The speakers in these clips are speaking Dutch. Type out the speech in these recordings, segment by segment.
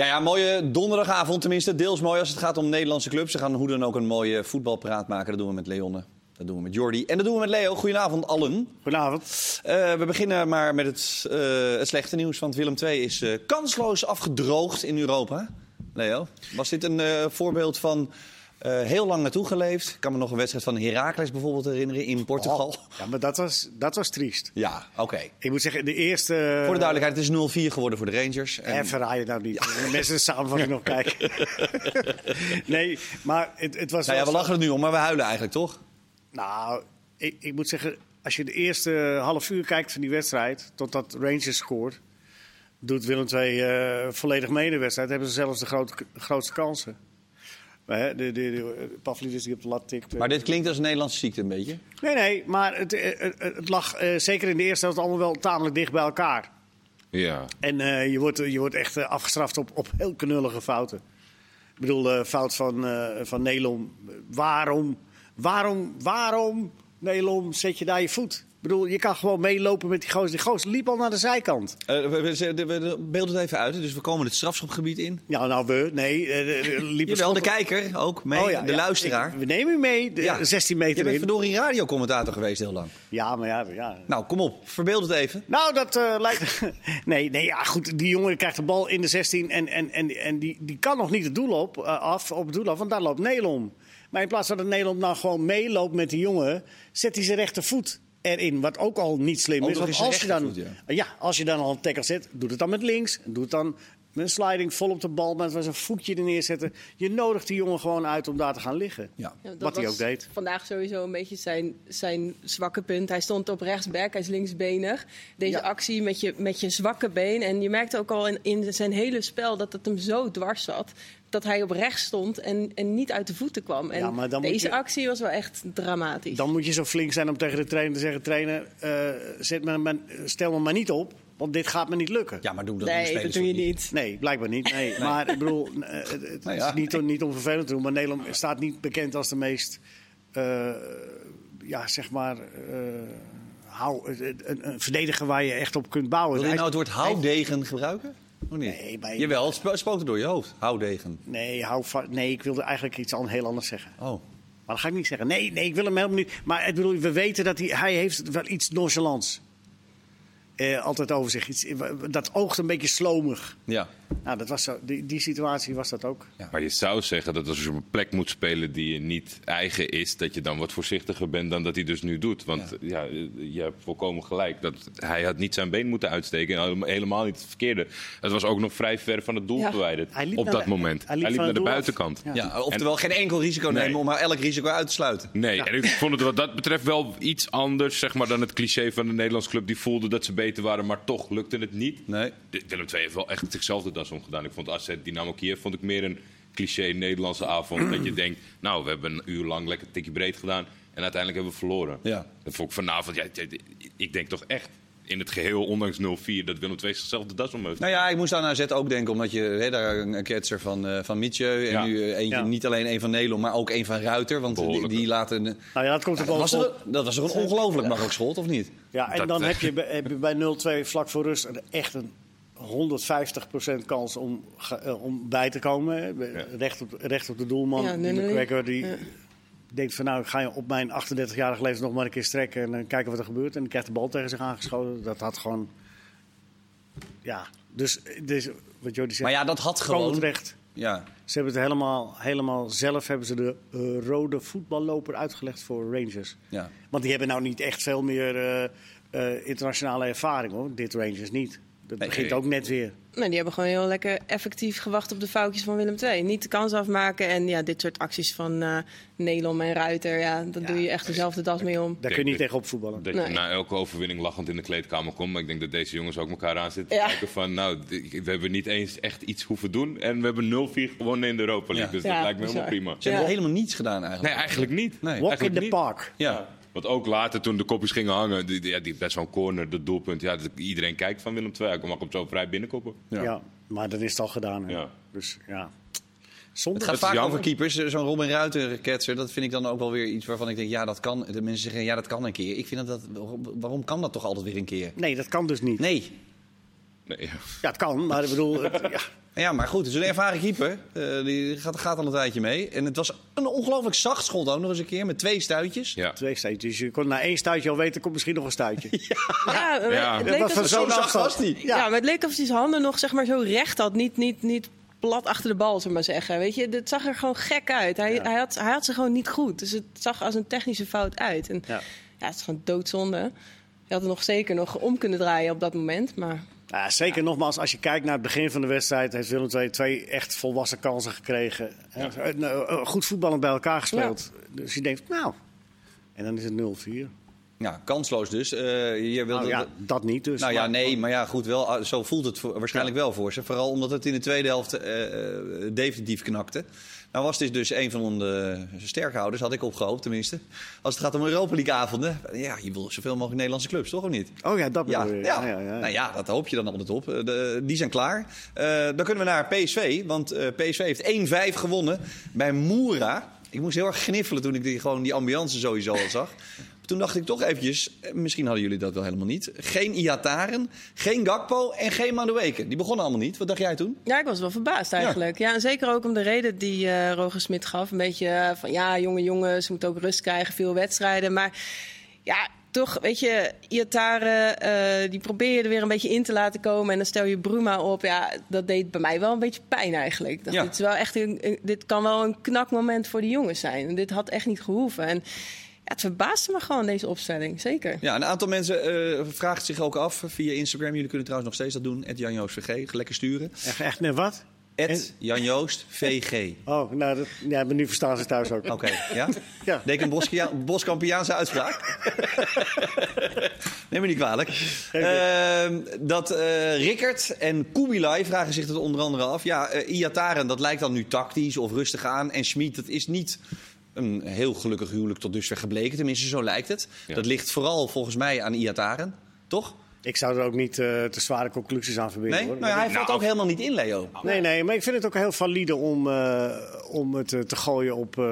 Ja, ja, mooie donderdagavond tenminste. Deels mooi als het gaat om Nederlandse clubs. Ze gaan hoe dan ook een mooie voetbalpraat maken. Dat doen we met Leonne. Dat doen we met Jordi. En dat doen we met Leo. Goedenavond allen. Goedenavond. Uh, we beginnen maar met het, uh, het, slechte nieuws. Want Willem II is uh, kansloos afgedroogd in Europa. Leo, was dit een voorbeeld van uh, heel lang naartoe geleefd. Ik kan me nog een wedstrijd van Heracles bijvoorbeeld herinneren in Portugal. Oh, ja, maar dat was, dat was triest. Ja, oké. Ik moet zeggen, de eerste... Voor de duidelijkheid, het is 0-4 geworden voor de Rangers. En... verraai je nou niet. Ja. De mensen de samenvatting nog kijken. nee, maar het, het was... Nou ja, we lachen er nu om, maar we huilen eigenlijk, toch? Nou, ik, ik moet zeggen, als je de eerste half uur kijkt van die wedstrijd... totdat Rangers scoort... doet Willem II uh, volledig mee de wedstrijd. Hebben ze zelfs de grootste kansen. De, de, de, Pavlidis die op de lat tikt. Maar dit klinkt als een Nederlandse ziekte een beetje? Nee, nee, maar het, het, het lag uh, zeker in de eerste helft allemaal wel tamelijk dicht bij elkaar. Ja. En uh, je, wordt, je wordt echt uh, afgestraft op, op heel knullige fouten. Ik bedoel, de fout van, van Nelom. Waarom, waarom, waarom, Nelom, zet je daar je voet? Bedoel, je kan gewoon meelopen met die gozer. Die gozer liep al naar de zijkant. Uh, we, we, we, we beelden het even uit, dus we komen het strafschopgebied in. Ja, nou we, nee. Uh, liep Jawel, de kijker ook mee, oh, ja, de ja, luisteraar. Ik, we nemen u mee, de ja. 16 meter Je bent verdorie radiocommentator geweest heel lang. Ja, maar ja, ja. Nou, kom op, verbeeld het even. Nou, dat uh, lijkt... nee, nee, ja, goed, die jongen krijgt de bal in de 16 en, en, en, en die, die kan nog niet het doel op, af, op het doel af, want daar loopt Nelom. Maar in plaats van dat Nederland nou gewoon meeloopt met die jongen, zet hij zijn rechtervoet erin. Wat ook al niet slim is. Want als je, dan, ja. als je dan al een tackle zet, doe het dan met links. Doe het dan met een sliding vol op de bal, met zijn voetje er neerzetten. Je nodigt die jongen gewoon uit om daar te gaan liggen. Ja. Wat hij ook deed. Vandaag sowieso een beetje zijn, zijn zwakke punt. Hij stond op rechtsback, hij is linksbenig. Deze actie met je, met je zwakke been. En je merkte ook al in, in zijn hele spel dat het hem zo dwars zat dat hij op rechts stond en, en niet uit de voeten kwam. En ja, deze actie was wel echt dramatisch. Dan moet je zo flink zijn om tegen de trainer te zeggen... trainer, uh, zet me, stel me maar niet op, want dit gaat me niet lukken. Ja, maar doe dat Nee, dat doe je niet. Nee, blijkbaar niet. Nee. Maar ik bedoel, uh, het nou ja. is niet, niet om vervelend te doen... maar Nederland staat niet bekend als de meest... Uh, ja, zeg maar... Hou, een, een, verdediger waar je echt op kunt bouwen. Wil je nou het woord houdegen gebruiken? Niet? Nee, bij... Jawel, het door je hoofd. Houdegen. Nee, hou nee, ik wilde eigenlijk iets al heel anders zeggen. Oh. Maar dat ga ik niet zeggen. Nee, nee ik wil hem helemaal niet. Maar ik bedoel, we weten dat hij, hij heeft wel iets nonchalants eh, altijd over zich. Iets, dat oogt een beetje slomig. Ja. Nou, dat was zo, die, die situatie was dat ook. Ja. Maar je zou zeggen dat als je op een plek moet spelen die je niet eigen is, dat je dan wat voorzichtiger bent dan dat hij dus nu doet. Want ja, je hebt volkomen gelijk. Dat hij had niet zijn been moeten uitsteken. En helemaal niet het verkeerde. Het was ook nog vrij ver van het doel ja. verwijderd op dat moment. Hij liep, naar de buitenkant. Ja. oftewel geen enkel risico nemen om maar elk risico uit te sluiten. Nee, en ik vond het wat dat betreft wel iets anders zeg maar, dan het cliché van de Nederlandse club die voelde dat ze beter waren, maar toch lukte het niet. Nee. Willem II heeft wel echt zichzelf das omgedaan. Ik vond AZ Dynamo Kiev vond ik meer een cliché Nederlandse avond. dat je denkt, nou, we hebben een uur lang lekker tikje breed gedaan. En uiteindelijk hebben we verloren. Ja. Dat vond ik vanavond, ja, ik denk toch echt in het geheel, ondanks 0-4, dat Willem II zichzelf de das om heeft. Nou ja, ik moest aan AZ ook denken, omdat je hè, daar een ketser van, uh, van Mitje en nu eentje, niet alleen een van Nederland, maar ook een van Ruiter. Want die, die, laten. Nou ja, dat komt er wel was er, Dat was er een ongelooflijk makkelijk schot, of niet? Ja, en dan heb je, heb je bij 0-2 vlak voor rust echt een 150% kans om, uh, om bij te komen. Ja. Recht, op, recht op de doelman. Ja, nee, nee. die, denkt van nou, ga je op mijn 38-jarige leeftijd nog maar een keer strekken en dan kijken wat er gebeurt. En dan krijgt de bal tegen zich aangeschoten. Dat had gewoon. Ja, dus, dus wat Jody zegt. Maar ja, dat had gewoon. Recht. Ja. Ze hebben het helemaal, helemaal zelf hebben ze de uh, rode voetballoper uitgelegd voor Rangers. Ja. Want die hebben nou niet echt veel meer uh, uh, internationale ervaring hoor. Dit Rangers niet. Dat begint ook net weer. Nee, die hebben gewoon heel lekker effectief gewacht op de foutjes van Willem II. Niet de kans afmaken en ja, dit soort acties van uh, Nelom en Ruiter, ja, dan doe je echt dezelfde das mee om. Daar kun je niet tegen opvoetballen. Dat je na elke overwinning lachend in de kleedkamer komt. Maar ik denk dat deze jongens ook elkaar aan zitten ja. kijken van, nou, we hebben niet eens echt iets hoeven doen. En we hebben 0-4 gewonnen in de Europa League. Dus dat lijkt me helemaal prima. Ze hebben helemaal niets gedaan eigenlijk. Nee, eigenlijk niet. Nee. Walk in the park. Ja. Want ook later, toen de kopjes gingen hangen, die, ja, die best wel een corner, dat doelpunt. Ja, iedereen kijkt van Willem II. Ik mag hem zo vrij binnenkoppen. Ja. ja, maar dan is het al gedaan. Hè? Ja. Dus ja. Zonder het gaat vaak over keepers. Zo'n Robin Ruiter ketser, dat vind ik dan ook wel weer iets waarvan ik denk, ja, dat kan. De mensen zeggen, ja, dat kan een keer. Ik vind dat, dat waarom kan dat toch altijd weer een keer? Nee, dat kan dus niet. Nee. Nee. Ja, het kan, maar ik bedoel, het, ja. Ja, maar goed, het is een ervaren keeper. Eh, die gaat, gaat al een tijdje mee. En het was een ongelooflijk zacht schot ook nog eens een keer. Met twee stuitjes. Ja. Twee stuitjes. Je kon na één stuitje al weten, er komt misschien nog een stuitje. Ja, het Dat was Zo zacht was die. Ja, maar het leek alsof hij zijn handen nog zeg maar, zo recht had. Niet, niet, niet plat achter de bal, zullen we maar zeggen. Weet je, het zag er gewoon gek uit. Hij, hij, had, hij had ze gewoon niet goed. Dus het zag als een technische fout uit. En ja, Ja. het is gewoon doodzonde. Je had het nog zeker nog om kunnen draaien op dat moment. Maar Ja, zeker nogmaals, als je kijkt naar het begin van de wedstrijd, heeft Willem II twee echt volwassen kansen gekregen. Eh, nou, Goed voetballend bij elkaar gespeeld. Dus je denkt, nou. En dan is het 0-4. Ja, kansloos dus. Eh, je wilde Nou ja, dat niet dus. Nou ja, nee, maar ja, goed, wel, ah, zo voelt het voor- waarschijnlijk wel voor ze. Vooral omdat het in de tweede helft eh, eh, definitief knakte. Nou was dit dus een van de sterkhouders, had ik opgehoopt tenminste. Als het gaat om Europa League avonden, ja, je wil zoveel mogelijk Nederlandse clubs, toch of niet? Oh ja, dat Ja, bedoel je. ja. Ja, ja, ja. Nou ja, dat hoop je dan altijd op. Eh, de- die zijn klaar. Eh, dan kunnen we naar PSV, want eh, PSV heeft 1-5 gewonnen bij Moera. Ik moest heel erg gniffelen toen ik die, gewoon die ambiance sowieso al zag. Toen dacht ik toch eventjes, eh, misschien hadden jullie dat wel helemaal niet. Geen Iataren, geen Gakpo en geen Madueke. Die begonnen allemaal niet. Wat dacht jij toen? ja, ik was wel verbaasd eigenlijk. Ja, en zeker ook om de reden die Roger Smit gaf. Een beetje eh, van ja, jonge jongens, ze moeten ook rust krijgen, veel wedstrijden. Maar ja, toch, weet je, Iatare, eh die probeer je er weer een beetje in te laten komen. En dan stel je Bruma op. Ja, dat deed bij mij wel een beetje pijn eigenlijk. Ja. dit, is wel echt een, dit kan wel een knakmoment voor de jongens zijn. Dit had echt niet gehoeven. En het verbaasde me gewoon, deze opstelling. Zeker. Ja, een aantal mensen eh vragen zich ook af via Instagram. Jullie kunnen trouwens nog steeds dat doen. Jan Joost VG, lekker sturen. Echt, echt net wat? Ed Jan Joost VG. Oh, nou, dat, ja, maar nu verstaan ze thuis ook. Oké, ja? Ja. Deed ik een Boskia- Boskampiaanse uitspraak? Neem me niet kwalijk. Ehm, dat eh Rickert en Kubilai vragen zich dat onder andere af. Ja, eh Iataren, dat lijkt dan nu tactisch of rustig aan. En Schmid, dat is niet een heel gelukkig huwelijk tot dusver gebleken. Tenminste, zo lijkt het. Ja. Dat ligt vooral volgens mij aan Iataren. Toch? Ik zou er ook niet eh, te zware conclusies aan verbinden. Nee? hoor. Nou ja, hij valt Nou, ook helemaal niet in, Leo. Nee, nee, maar ik vind het ook heel valide om, eh, om het eh, te gooien op. eh,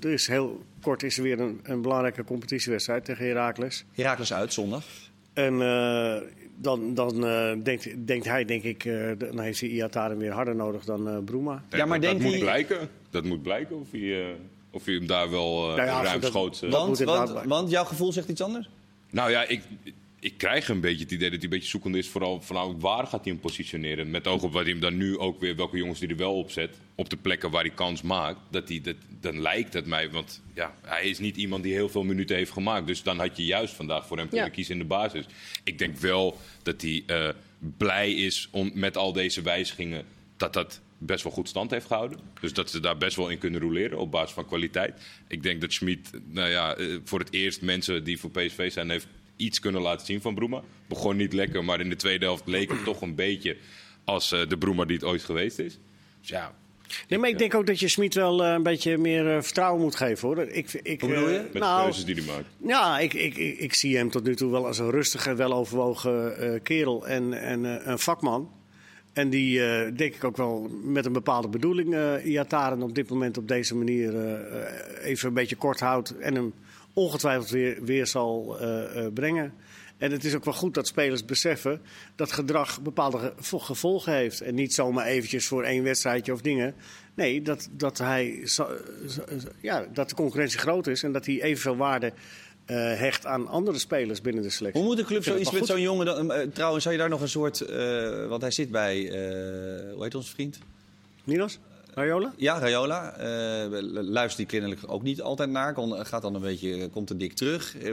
er is heel kort is er weer een, een belangrijke competitiewedstrijd tegen Heracles. Herakles uit zondag. En eh, dan, dan eh, denkt, denkt hij, denk ik, eh, dan heeft hij Iataren weer harder nodig dan eh Bruma. Ja, maar dat denkt moet hij- blijken. Dat moet blijken of hij, of hij hem daar wel uh, Nou ja, dat- eh, Want, want, want jouw gevoel zegt iets anders? Nou ja, ik, ik krijg een beetje het idee dat hij een beetje zoekende is. Vooral van waar gaat hij hem positioneren. Met oog op wat hij hem dan nu ook weer, welke jongens die er wel op zet. Op de plekken waar hij kans maakt. Dat hij, dat, dan lijkt het mij, want ja, hij is niet iemand die heel veel minuten heeft gemaakt. Dus dan had je juist vandaag voor hem kunnen Ja. kiezen in de basis. Ik denk wel dat hij eh, blij is om met al deze wijzigingen. Dat dat best wel goed stand heeft gehouden. Dus dat ze daar best wel in kunnen roleren op basis van kwaliteit. Ik denk dat Schmid, nou ja, eh, voor het eerst mensen die voor PSV zijn, heeft iets kunnen laten zien van Broema. Begon niet lekker, maar in de tweede helft leek het toch een beetje als eh, de Broema die het ooit geweest is. Dus ja, Nee, maar ik denk ook dat je Smit wel eh, een beetje meer eh, vertrouwen moet geven, hoor. Ik, ik, Hoe bedoel je? eh, met de nou, keuzes die hij maakt. Ja, ik, ik, ik, ik zie hem tot nu toe wel als een rustige, weloverwogen eh kerel en, en eh, een vakman. En die, eh, denk ik ook wel met een bepaalde bedoeling, eh Iataren op dit moment op deze manier eh, even een beetje kort houdt. En hem ongetwijfeld weer, weer zal brengen. En het is ook wel goed dat spelers beseffen dat gedrag bepaalde ge- gevolgen heeft. En niet zomaar eventjes voor één wedstrijdje of dingen. Nee, dat, dat, hij, ja, dat de concurrentie groot is en dat hij evenveel waarde eh, hecht aan andere spelers binnen de selectie. Hoe moet de club zoiets met zo'n jongen... Dan, eh, trouwens, zou je daar nog een soort... eh, want hij zit bij... eh, hoe heet onze vriend? Minos? Raiola? Ja, Rayola. Eh, luistert die kennelijk ook niet altijd naar. Kon, gaat dan een beetje... Komt er dik terug. Eh,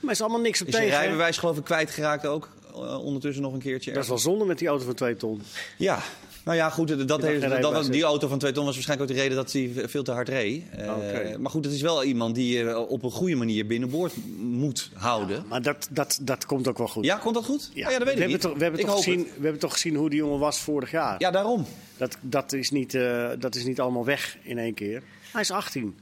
Maar is allemaal niks op is tegen. hè? rijbewijs geloof ik kwijtgeraakt ook. eh, ondertussen nog een keertje. Dat is wel zonde met die auto van 2 ton. Ja, nou ja, goed. Dat heeft, was, die auto van 2 ton was waarschijnlijk ook de reden dat hij veel te hard reed. Eh, Oké. Maar goed, het is wel iemand die je op een goede manier binnenboord moet houden. Maar dat, dat, dat komt ook wel goed. Ja, komt dat goed? Ja, Oh ja dat weet we ik niet. Toch, we, hebben ik toch gezien, het. we hebben toch gezien hoe die jongen was vorig jaar. Ja, daarom. Dat, dat, is niet, eh, dat is niet allemaal weg in één keer. Hij is 18.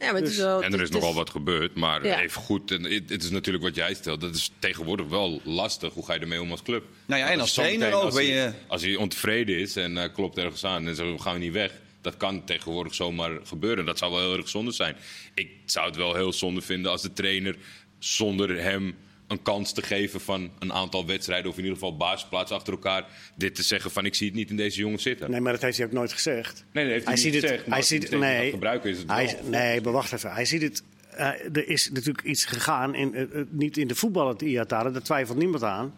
Ja, maar het Dus- is wel, En er is nogal wat gebeurd, maar Ja. even goed. En het, het is natuurlijk wat jij stelt. Dat is tegenwoordig wel lastig. Hoe ga je ermee om als club? Nou ja, en als trainer ook Als, ben hij, je- als hij ontevreden is en eh, klopt ergens aan en zegt, we gaan niet weg. Dat kan tegenwoordig zomaar gebeuren. Dat zou wel heel erg zonde zijn. Ik zou het wel heel zonde vinden als de trainer zonder hem een kans te geven van een aantal wedstrijden. Of in ieder geval basisplaats achter elkaar. Dit te zeggen van ik zie het niet in deze jongen zitten. Nee, maar dat heeft hij ook nooit gezegd. Nee, dat heeft hij, Hij niet ziet het. gezegd. maar Hij ziet het. Nee. gebruiken is het Hij, wel. nee, maar wacht even. Hij ziet het. eh, er is natuurlijk iets gegaan, in, eh, niet in de voetbal, het Iataren, daar twijfelt niemand aan.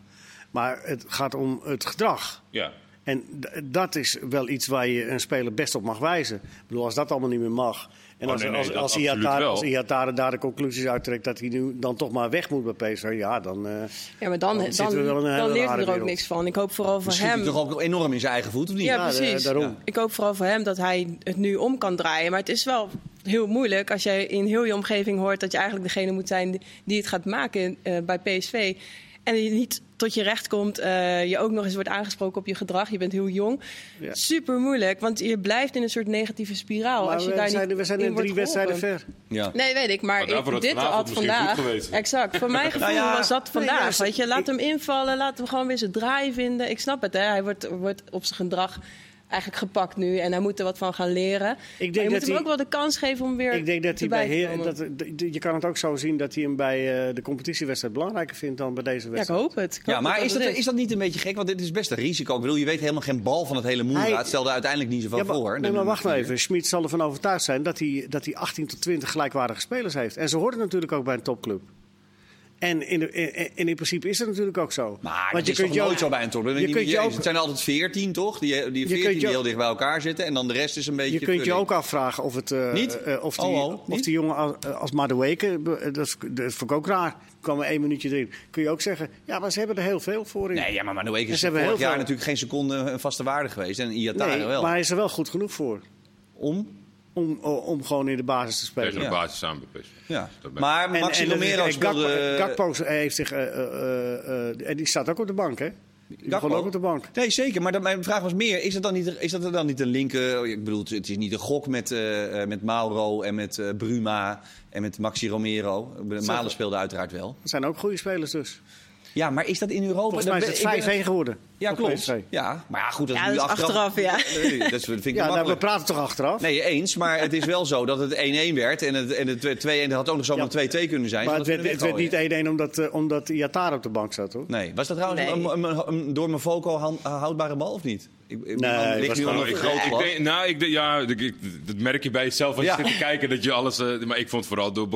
Maar het gaat om het gedrag. Ja. En dat is wel iets waar je een speler best op mag wijzen. Ik bedoel, als dat allemaal niet meer mag. En Oh, als, nee, nee, als, als, absoluut Iatare, wel. als Iatare daar de conclusies uittrekt dat hij nu dan toch maar weg moet bij PSV, ja, dan. eh, Ja, maar dan, Dan dan, zitten we wel in een dan hele leert hij er ook wereld. niks van. Ik hoop vooral voor Schiet hij hem. toch ook enorm in zijn eigen voet, of niet? Ja, Ja, precies. daarom. Ik hoop vooral voor hem dat hij het nu om kan draaien. Maar het is wel heel moeilijk als jij in heel je omgeving hoort dat je eigenlijk degene moet zijn die het gaat maken eh, bij PSV. En je niet tot je recht komt, eh, je ook nog eens wordt aangesproken op je gedrag. Je bent heel jong. Ja. Super moeilijk, want je blijft in een soort negatieve spiraal. maar als je we, daar zijn, niet we zijn in drie wedstrijden ver. Ja. Nee, weet ik, maar ik, dit had vandaag. Exact. Voor mijn gevoel ja, was dat vandaag. weet je, laat ik- hem invallen, laat hem gewoon weer zijn draai vinden. Ik snap het, hè. hij wordt, wordt op zijn gedrag eigenlijk gepakt nu en hij moet er wat van gaan leren. denk maar je dat moet hem ook wel de kans geven om weer Ik denk dat hij bij Heer, dat, je kan het ook zo zien dat hij hem bij eh, de competitiewedstrijd belangrijker vindt dan bij deze Ja, ik wedstrijd. hoop het. Ik Ja, hoop maar dat is dat, is dat niet een beetje gek? Want dit is best een risico. Ik bedoel, je weet helemaal geen bal van het hele. Hij- Het stelde uiteindelijk niet zoveel Ja, maar, voor. nee, maar wacht nou even. Schmid zal ervan overtuigd zijn dat hij, dat hij 18 tot 20 gelijkwaardige spelers heeft. En ze horen natuurlijk ook bij een topclub. En in, de- in, in, in principe is het natuurlijk ook zo. Maar Want dat is toch nooit zo bij een je kunt je ook- Het zijn altijd veertien, toch? Die, die Je 14 kunt je die heel dicht bij elkaar zitten. En dan de rest is een beetje... Je kunt je ook afvragen of, het, eh, Niet? eh, of, die, Oh, oh, of die jongen als, als Madueke, eh, dat, dat vond ik ook raar. kwam er één minuutje erin. Kun je ook zeggen, ja, maar ze hebben er heel veel voor in. Nee, ja, maar Manueke En is ze hebben vorig jaar veel- natuurlijk geen seconde een vaste waarde geweest. En Iatare Nee, wel. maar hij is er wel goed genoeg voor. Om? Om, om gewoon in de basis te spelen. Tegen de Ja. basis samen PSV. Ja. Dat ben- Maar En- Maxi Romero eh, Gakpo, speelde... Gakpo heeft zich. eh, eh, eh, eh, en die staat ook op de bank, hè? Die begon ook op de bank. Nee, zeker. Maar dat, mijn vraag was meer, is dat dan niet, is dat er dan niet een link... eh, ik bedoel, het is niet een gok met, eh, eh, met Mauro en met eh, Bruma en met Maxi Romero. Malen speelde uiteraard wel. Dat zijn ook goede spelers dus. Ja, maar is dat in Europa... Volgens mij is het Ik ben- 5-1 geworden. Ja, klopt. Ja, maar ja, goed, dat is nu achteraf, ja. Nee, dat is- vind ik Ja, nou, we praten toch achteraf? Nee, eens. Maar het is wel zo dat het 1-1 werd. En het, en het 2-1 dat had ook nog zomaar Ja. 2-2 kunnen zijn. maar het werd, het werd niet weggooien. 1-1 omdat, eh, omdat Iatare op de bank zat, hoor. Nee. Was dat trouwens Nee. een, een, een door mijn houdbare bal of niet? Ik, ik, Nee, het ligt nu een groot ik glas. denk, nou, ik, ja, ik- ik- dat merk je bij jezelf als Ja. je zit te kijken dat je alles. eh, maar ik vond vooral door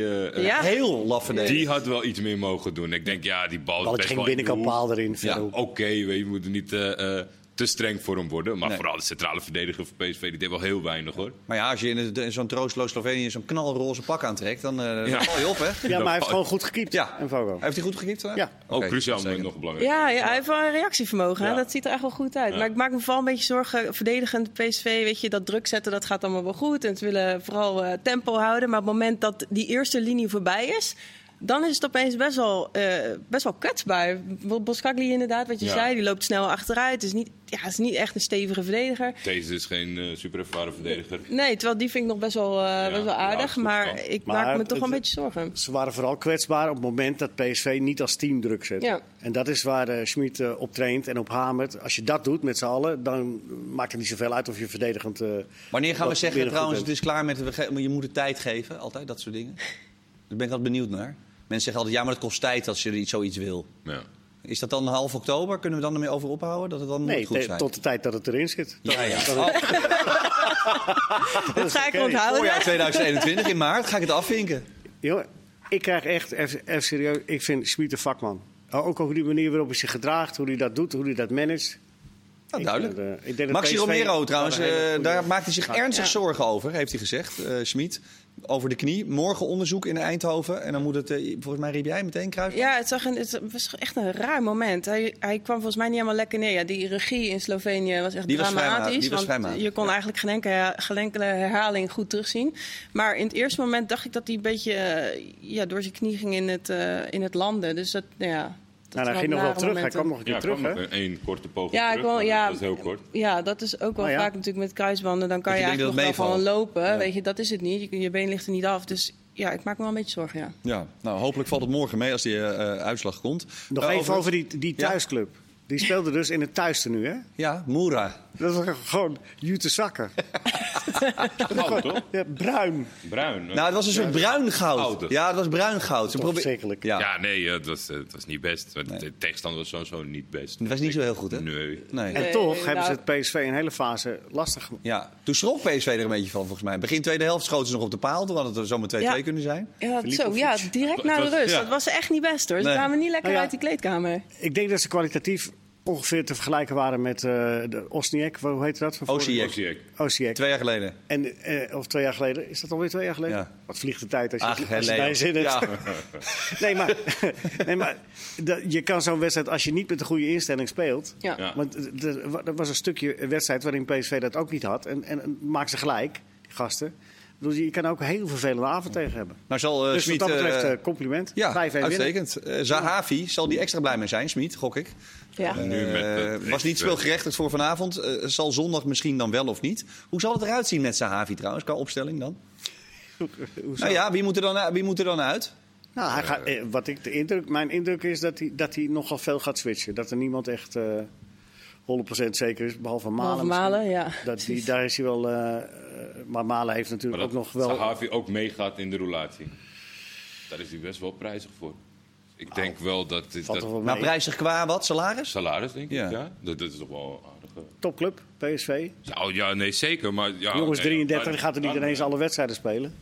eh, eh, Ja. Heel laf verdedigd. Die had wel iets meer mogen doen. Ik denk, ja, die bal best ging binnenkant paal erin. Ja. Oké, weet je, moet er niet eh, eh, te streng voor hem worden. Maar Nee. vooral de centrale verdediger van PSV, die deed wel heel weinig hoor. Maar ja, als je in, zo'n troostloos Slovenië zo'n knalroze pak aantrekt, dan, eh Ja. val je op, hè? Ja, maar hij heeft gewoon goed gekiept. Ja. En. Heeft hij goed gekiept? hè? Ja. Ook Oké, cruciaal moment nog belangrijk. Ja, ja, hij heeft wel een reactievermogen. Hè? Dat ziet er echt wel goed uit. Ja. Maar ik maak me vooral een beetje zorgen. Verdedigend PSV, weet je, dat druk zetten, dat gaat allemaal wel goed. En ze willen vooral eh, tempo houden. Maar op het moment dat die eerste linie voorbij is... Dan is het opeens best wel, eh, best wel kwetsbaar. Boskagli inderdaad, wat je Ja. zei, die loopt snel achteruit. Het is niet, ja, is niet echt een stevige verdediger. Deze is geen eh, super ervaren verdediger. Nee, terwijl die vind ik nog best wel, eh, best wel aardig. maar kan. ik Maar maak me toch wel een beetje zorgen. Ze waren vooral kwetsbaar op het moment dat PSV niet als team druk zet. Ja. En dat is waar eh Schmid eh, op traint en op hamert. Als je dat doet met z'n allen, dan maakt het niet zoveel uit of je verdedigend... eh, Wanneer gaan we zeggen trouwens, het is klaar met... Je moet de tijd geven, altijd, dat soort dingen. Daar ben ik altijd benieuwd naar. Mensen zeggen altijd, ja, maar het kost tijd als je iets- zoiets wil. Ja. Is dat dan half oktober? Kunnen we dan ermee over ophouden? Dat het dan Nee, moet goed zijn? tot de tijd dat het erin zit. Ja, ja. Dat- Oh, Dat ga ik oké. onthouden. voorjaar 2021 in maart ga ik het afvinken. Jongen, ik krijg echt, even, serieus, ik vind Schmid een vakman. Ook over die manier waarop hij zich gedraagt, hoe hij dat doet, hoe hij dat managt. Nou, duidelijk. eh, ik denk dat Maxi PSV Romero trouwens, eh, daar maakt hij zich ernstig Ja. zorgen over, heeft hij gezegd, eh Schmid. Over de knie. Morgen onderzoek in Eindhoven. En dan moet het, eh, volgens mij riep jij meteen kruis. Ja, het, zag een, het was echt een raar moment. Hij, hij kwam volgens mij niet helemaal lekker neer. Ja, die regie in Slovenië was echt Die was dramatisch. die was want matig, je kon ja. eigenlijk geen enkele, geen enkele herhaling goed terugzien. Maar in het eerste moment dacht ik dat hij een beetje eh, ja, door zijn knie ging in het, eh, in het landen. Dus dat, nou ja... Nou, hij ging nog wel terug. Hij kwam nog een keer Ja, terug, hè? één korte poging Ja, terug, ja. dat was heel kort. Ja, dat is ook wel ja. vaak natuurlijk met kruisbanden. Dan kan Dat je, je eigenlijk nog het wel gewoon meevalt. lopen. Ja. Weet je, dat is het niet. Je, je been ligt er niet af. Dus ja, ik maak me wel een beetje zorgen, ja. Ja, nou hopelijk valt het morgen mee als die eh, eh, uitslag komt. Nog Eh, even over die, die Ja. thuisclub. Die speelde dus in het thuistenu, hè? Ja, Moera. Dat was gewoon Jute Zakker. Goud, toch? Ja, bruin. Bruin. Nou, het was een soort bruin goud. Goud. Ja, het was bruin goud. Ze. Ja. Ja, nee, eh, het was, eh, het was niet best. De tegenstander was sowieso niet best. Het was niet zo heel goed, hè? Nee. Nee. En Nee, toch nou- hebben ze het PSV een hele fase lastig gemaakt. Ja, toen schrok PSV er een beetje van, volgens mij. Begin tweede helft schoten ze nog op de paal. Toen had het er zomaar 2-2 Ja. kunnen zijn. Ja, zo, ja, direct na de rust. ja. Dat was echt niet best hoor. Ze Nee. kwamen niet lekker Nou ja. uit die kleedkamer. Ik denk dat ze kwalitatief ongeveer te vergelijken waren met eh de Osniak. Hoe heet dat? Osijek. Osijek. Twee jaar geleden. En, eh, of twee jaar geleden. Is dat alweer twee jaar geleden? Ja. Wat vliegt de tijd als je, Ach, als je. Ja. Nee, maar, nee, maar dat- je kan zo'n wedstrijd, als je niet met de goede instelling speelt... Ja. Ja. Want er was een stukje wedstrijd waarin PSV dat ook niet had. En, en, en maak ze gelijk, die gasten. Bedoel, je kan ook een heel vervelende avond tegen hebben. Nou zal eh dus Smit... wat dat betreft, eh, compliment. ja, 5-1 winnen. uitstekend. Zahavi zal die extra blij mee zijn, Smit, gok ik. Ja. Nu met Eh, dat- was niet speelgerechtigd voor vanavond. Eh, zal zondag misschien dan wel of niet. Hoe zal het eruit zien met Zahavi trouwens, qua opstelling dan? Hoezo? Nou ja, wie moet er dan, wie moet er dan uit? Nou, hij gaat, eh, wat ik de indruk, mijn indruk is dat hij, dat hij nogal veel gaat switchen. Dat er niemand echt eh 100% zeker is, behalve Malen. Behalve. Malen, ja. Dat die, daar is hij wel. eh, eh, maar Malen heeft Maar natuurlijk dat ook nog wel. Sahavi ook meegaat in de roulatie. Daar is hij best wel prijzig voor. Ik denk wel dat... dit- Valt dat er wel Maar mee. prijzig qua wat? Salaris? salaris, denk ik. Ja. Ja. Dat, dat is toch wel een aardige... Topclub, PSV. Ja, oh, ja, nee, zeker. Maar, ja, Jongens, nee, 33 maar- die gaat er niet dan, ineens alle wedstrijden spelen.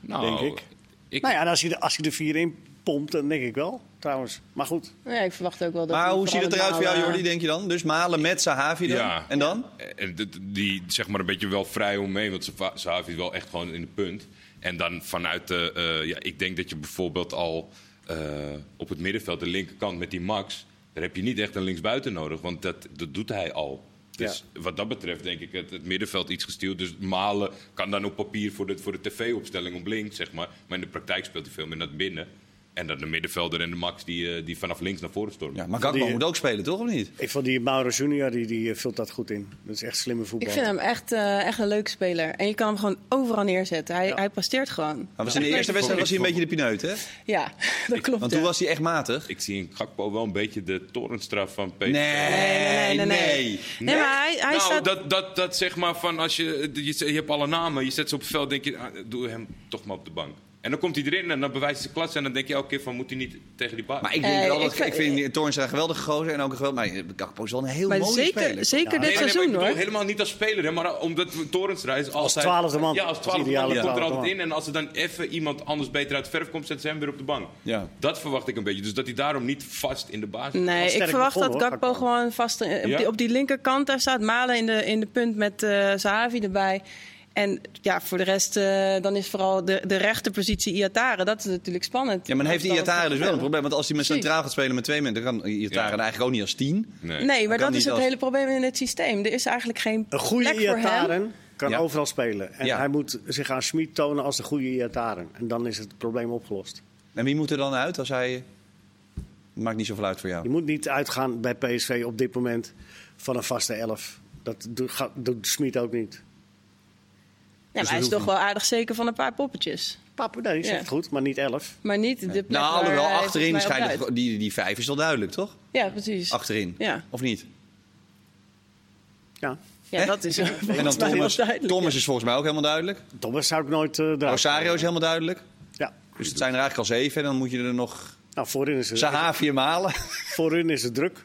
nou, denk ik. ik Nou ja, en als hij, er- als hij er vier in pompt, dan denk ik wel, trouwens. Maar goed, Ja, ik verwacht ook wel dat Maar hoe ziet het eruit voor jou, Jordi, denk je dan? Dus Malen met Sahavi dan? Ja. En dan? En dit- die zeg maar een beetje wel vrij omheen, want Sa- Sahavi is wel echt gewoon in de punt. En dan vanuit de, eh, ja, ik denk dat je bijvoorbeeld al eh, op het middenveld, de linkerkant met die Max, daar heb je niet echt een linksbuiten nodig, want dat, dat doet hij al. Dus wat dat betreft denk ik het, het middenveld iets gestuurd. Dus Malen kan dan op papier voor de, voor de tv-opstelling op links, zeg maar. Maar in de praktijk speelt hij veel meer naar binnen. En dan de middenvelder en de Max die, eh, die vanaf links naar voren stormen. Ja, maar Gakpo Die- moet ook spelen, toch? Of niet? ik vond die Mauro Junior, die, die eh, vult dat goed in. Dat is echt slimme voetbal. Ik vind hem echt, eh, echt een leuke speler. En je kan hem gewoon overal neerzetten. Hij, hij presteert gewoon. Maar was in de eerste wedstrijd was hij een beetje de pineut, hè? Ja, dat klopt. Want toen ja. was hij echt matig. Ik zie in Gakpo wel een beetje de torenstraf van PSV. Nee, nee, nee, nee. Nee, maar hij, hij nou, staat... dat, dat, dat zeg maar van als je, je, je hebt alle namen, je zet ze op het veld, denk je, ah, doe hem toch maar op de bank. En dan komt hij erin en dan bewijst hij zijn klasse en dan denk je elke keer van moet hij niet tegen die baas. Maar ik denk Eh, wel dat ik ik, vind- vind Toornstra een geweldige gozer en ook een geweldig. Maar Gakpo is wel een heel maar mooie zeker, speler. zeker dit Nee, nee, maar seizoen ik bedoel hoor. helemaal niet als speler, hè, maar omdat Torenstra is altijd... twaalfde man. Ja, als Als twaalfde man. Die komt er altijd man. in en als er dan even iemand anders beter uit de verf komt, zetten ze hem weer op de bank. Ja. Dat verwacht ik een beetje. Dus dat hij daarom niet vast in de basis Nee, ik verwacht dat hoor, Gakpo gewoon vast eh, op, Ja? die, op die linkerkant daar staat. Malen in de, in de punt met eh Zahavi erbij. En ja, voor de rest eh, dan is vooral de, de rechterpositie Iatare. Dat is natuurlijk spannend. Ja, maar dan heeft Iatare dus wel een probleem. Want als hij met centraal gaat spelen met twee mensen, dan kan Iatare Ja. eigenlijk ook niet als tien. Nee. Nee, maar dat is het als- hele probleem in het systeem. Er is eigenlijk geen Een goede plek voor hem. Iataren kan Ja. overal spelen. En Ja. hij moet zich aan Schmid tonen als de goede Iataren. En dan is het probleem opgelost. En wie moet er dan uit als hij... Maakt niet zoveel uit voor Je jou. moet niet uitgaan bij PSV op dit moment van een vaste elf. Dat doet, gaat- doet Schmid ook niet. Ja, maar hij is toch wel aardig zeker van een paar poppetjes. Papa, nee, zegt Ja. goed, maar niet elf. Maar niet de plek Nou, alhoewel, achterin schijnt die, die vijf is wel duidelijk, toch? Ja, precies. Achterin. Ja. Of niet? Ja. Ja, dat is En dan Thomas. Thomas is volgens mij ook helemaal duidelijk. Thomas zou ik nooit... eh eruit Rosario is helemaal duidelijk. Ja. Dus het zijn er eigenlijk al zeven. En dan moet je er nog Nou, voorin is, het, Sahavi en Malen. voorin is het druk.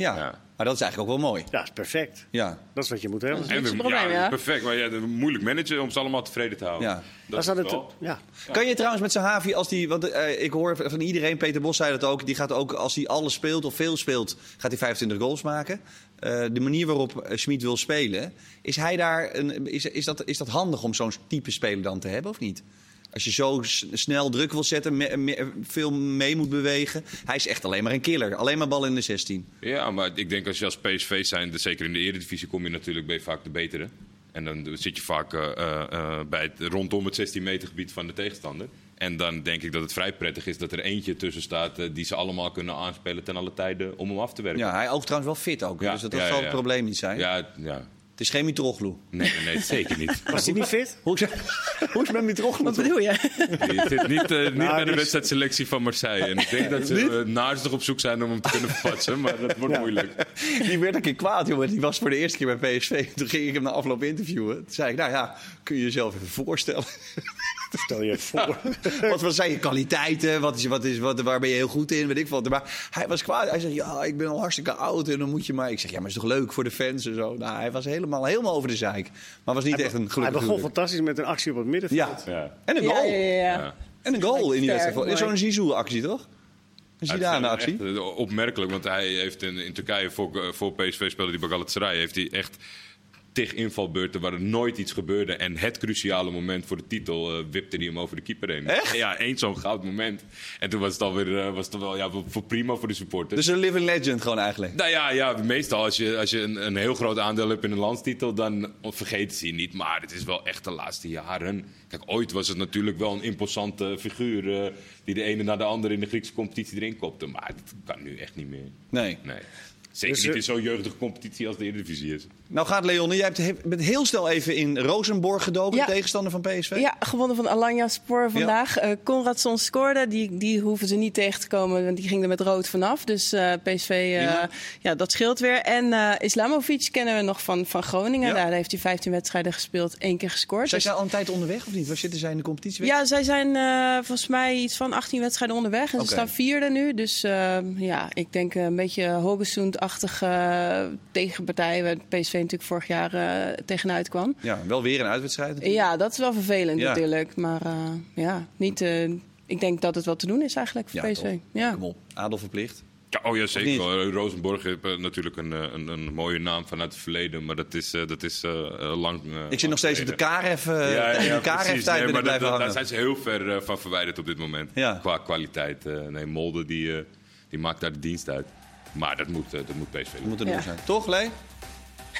Ja. Ja. maar dat is eigenlijk ook wel mooi. Ja, is perfect. Ja. Dat is wat je moet hebben. Dat En is het probleem, ja. Perfect, maar ja, moeilijk managen om ze allemaal tevreden te houden. Ja. Dat Daar is het ja. Kan je trouwens met Sahavi, als die, want eh, ik hoor van iedereen, Peter Bos zei dat ook, die gaat ook als hij alles speelt of veel speelt, gaat hij 25 goals maken. Eh, de manier waarop eh, Schmid wil spelen, is, hij daar een, is, is, dat, is dat handig om zo'n type speler dan te hebben of niet? Als je zo snel druk wil zetten, me- me- veel mee moet bewegen. Hij is echt alleen maar een killer. Alleen maar bal in de 16. Ja, maar ik denk als je als PSV zijn, dus zeker in de Eredivisie, kom je natuurlijk ben je vaak de betere. En dan zit je vaak eh, eh, eh, bij het, rondom het 16 meter gebied van de tegenstander. En dan denk ik dat het vrij prettig is dat er eentje tussen staat die ze allemaal kunnen aanspelen ten alle tijden om hem af te werken. Ja, hij oogt trouwens wel fit ook. Ja, dus dat, ja, zal ja, het probleem niet zijn. Ja, ja. Het is geen Mitroglou. Nee, nee, nee, zeker niet. Was hij niet fit? Hoe is, hoe is met Mitroglou? Wat bedoel je? Die zit niet, eh, niet bij de wedstrijdselectie van Marseille. En ik denk dat ze uh, naastig op zoek zijn om hem te kunnen verpatsen. Maar dat wordt moeilijk. Die werd een keer kwaad, jongen. Die was voor de eerste keer bij PSV. Toen ging ik hem na afloop interviewen. Toen zei ik, nou ja, kun je jezelf even voorstellen. Stel je voor. wat, wat zijn je kwaliteiten? Wat is, wat is, wat, waar ben je heel goed in? Weet ik wat. Maar hij was kwaad. Hij zei, ja, ik ben al hartstikke oud en dan moet je maar... Ik zeg, ja, maar is toch leuk voor de fans en zo? Nou, hij was helemaal, helemaal over de zeik. Maar was niet echt een Hij gelukkig begon huwelijk. fantastisch met een actie op het middenveld. Ja. Ja. En een goal. ja, ja, ja. Ja. En een goal in die wedstrijd. Zo'n. Zizou-actie, toch? Een Zidane-actie. Echt, eh, opmerkelijk, want hij heeft in, in Turkije voor, eh, voor PSV speelde die bij Galatasaray. Heeft hij echt tig invalbeurten waar er nooit iets gebeurde. En het cruciale moment voor de titel eh, wipte hij hem over de keeper heen. Echt? Ja, één zo'n goud moment. En toen was het alweer eh, was het wel ja, voor, prima voor de supporters. Dus een living legend gewoon eigenlijk. Nou ja, ja meestal als je, als je een, een heel groot aandeel hebt in een landstitel, dan vergeten ze je niet. Maar het is wel echt de laatste jaren. Kijk, ooit was het natuurlijk wel een imposante figuur eh, die de ene na de andere in de Griekse competitie erin kopte. Maar dat kan nu echt niet meer. Nee. Nee. Zeker Dus, niet eh, in zo'n jeugdige competitie als de Eredivisie is. Nou gaat Leon, jij hebt he- bent heel snel even in Rosenborg gedoken, Ja. de tegenstander van PSV. Ja, gewonnen van Alanya Spoor vandaag. Eh Konradson scoorde. Die, die hoeven ze niet tegen te komen, want die ging er met rood vanaf. Dus eh, PSV, eh, ja, dat scheelt weer. En eh, Islamovic kennen we nog van, van Groningen. Ja. Daar heeft hij 15 wedstrijden gespeeld, één keer gescoord. Zij Dus- zijn al een tijd onderweg of niet? Waar zitten zij in de competitie? ja, zij zijn eh, volgens mij iets van 18 wedstrijden onderweg. En ze staan vierde nu. Dus eh, ja, ik denk een beetje Hogesund-achtige tegenpartij... waar PSV natuurlijk vorig jaar eh, tegenuit kwam. Ja, wel weer een uitwedstrijd. natuurlijk. Ja, dat is wel vervelend Ja. natuurlijk. Maar eh, ja, niet, eh, ik denk dat het wel te doen is eigenlijk voor Ja, PSV. toch? Ja. Kom op, Adel verplicht. Ja, oh ja, zeker. Eh, Rosenborg heeft eh, natuurlijk een, eh, een, een mooie naam vanuit het verleden, maar dat is, eh, dat is eh, eh, lang. eh, Ik zit nog steeds op de. Karef, uh, Ja, ja, de ja, Karef tijd Nee, maar dat- blijven dat- hangen. Daar zijn ze heel ver eh, van verwijderd op dit moment. Ja. Qua kwaliteit. eh, nee, Molde die, eh, die maakt daar de dienst uit. Maar dat moet, eh, dat moet PSV Dat doen. moet er Ja. zijn. Toch, Lee?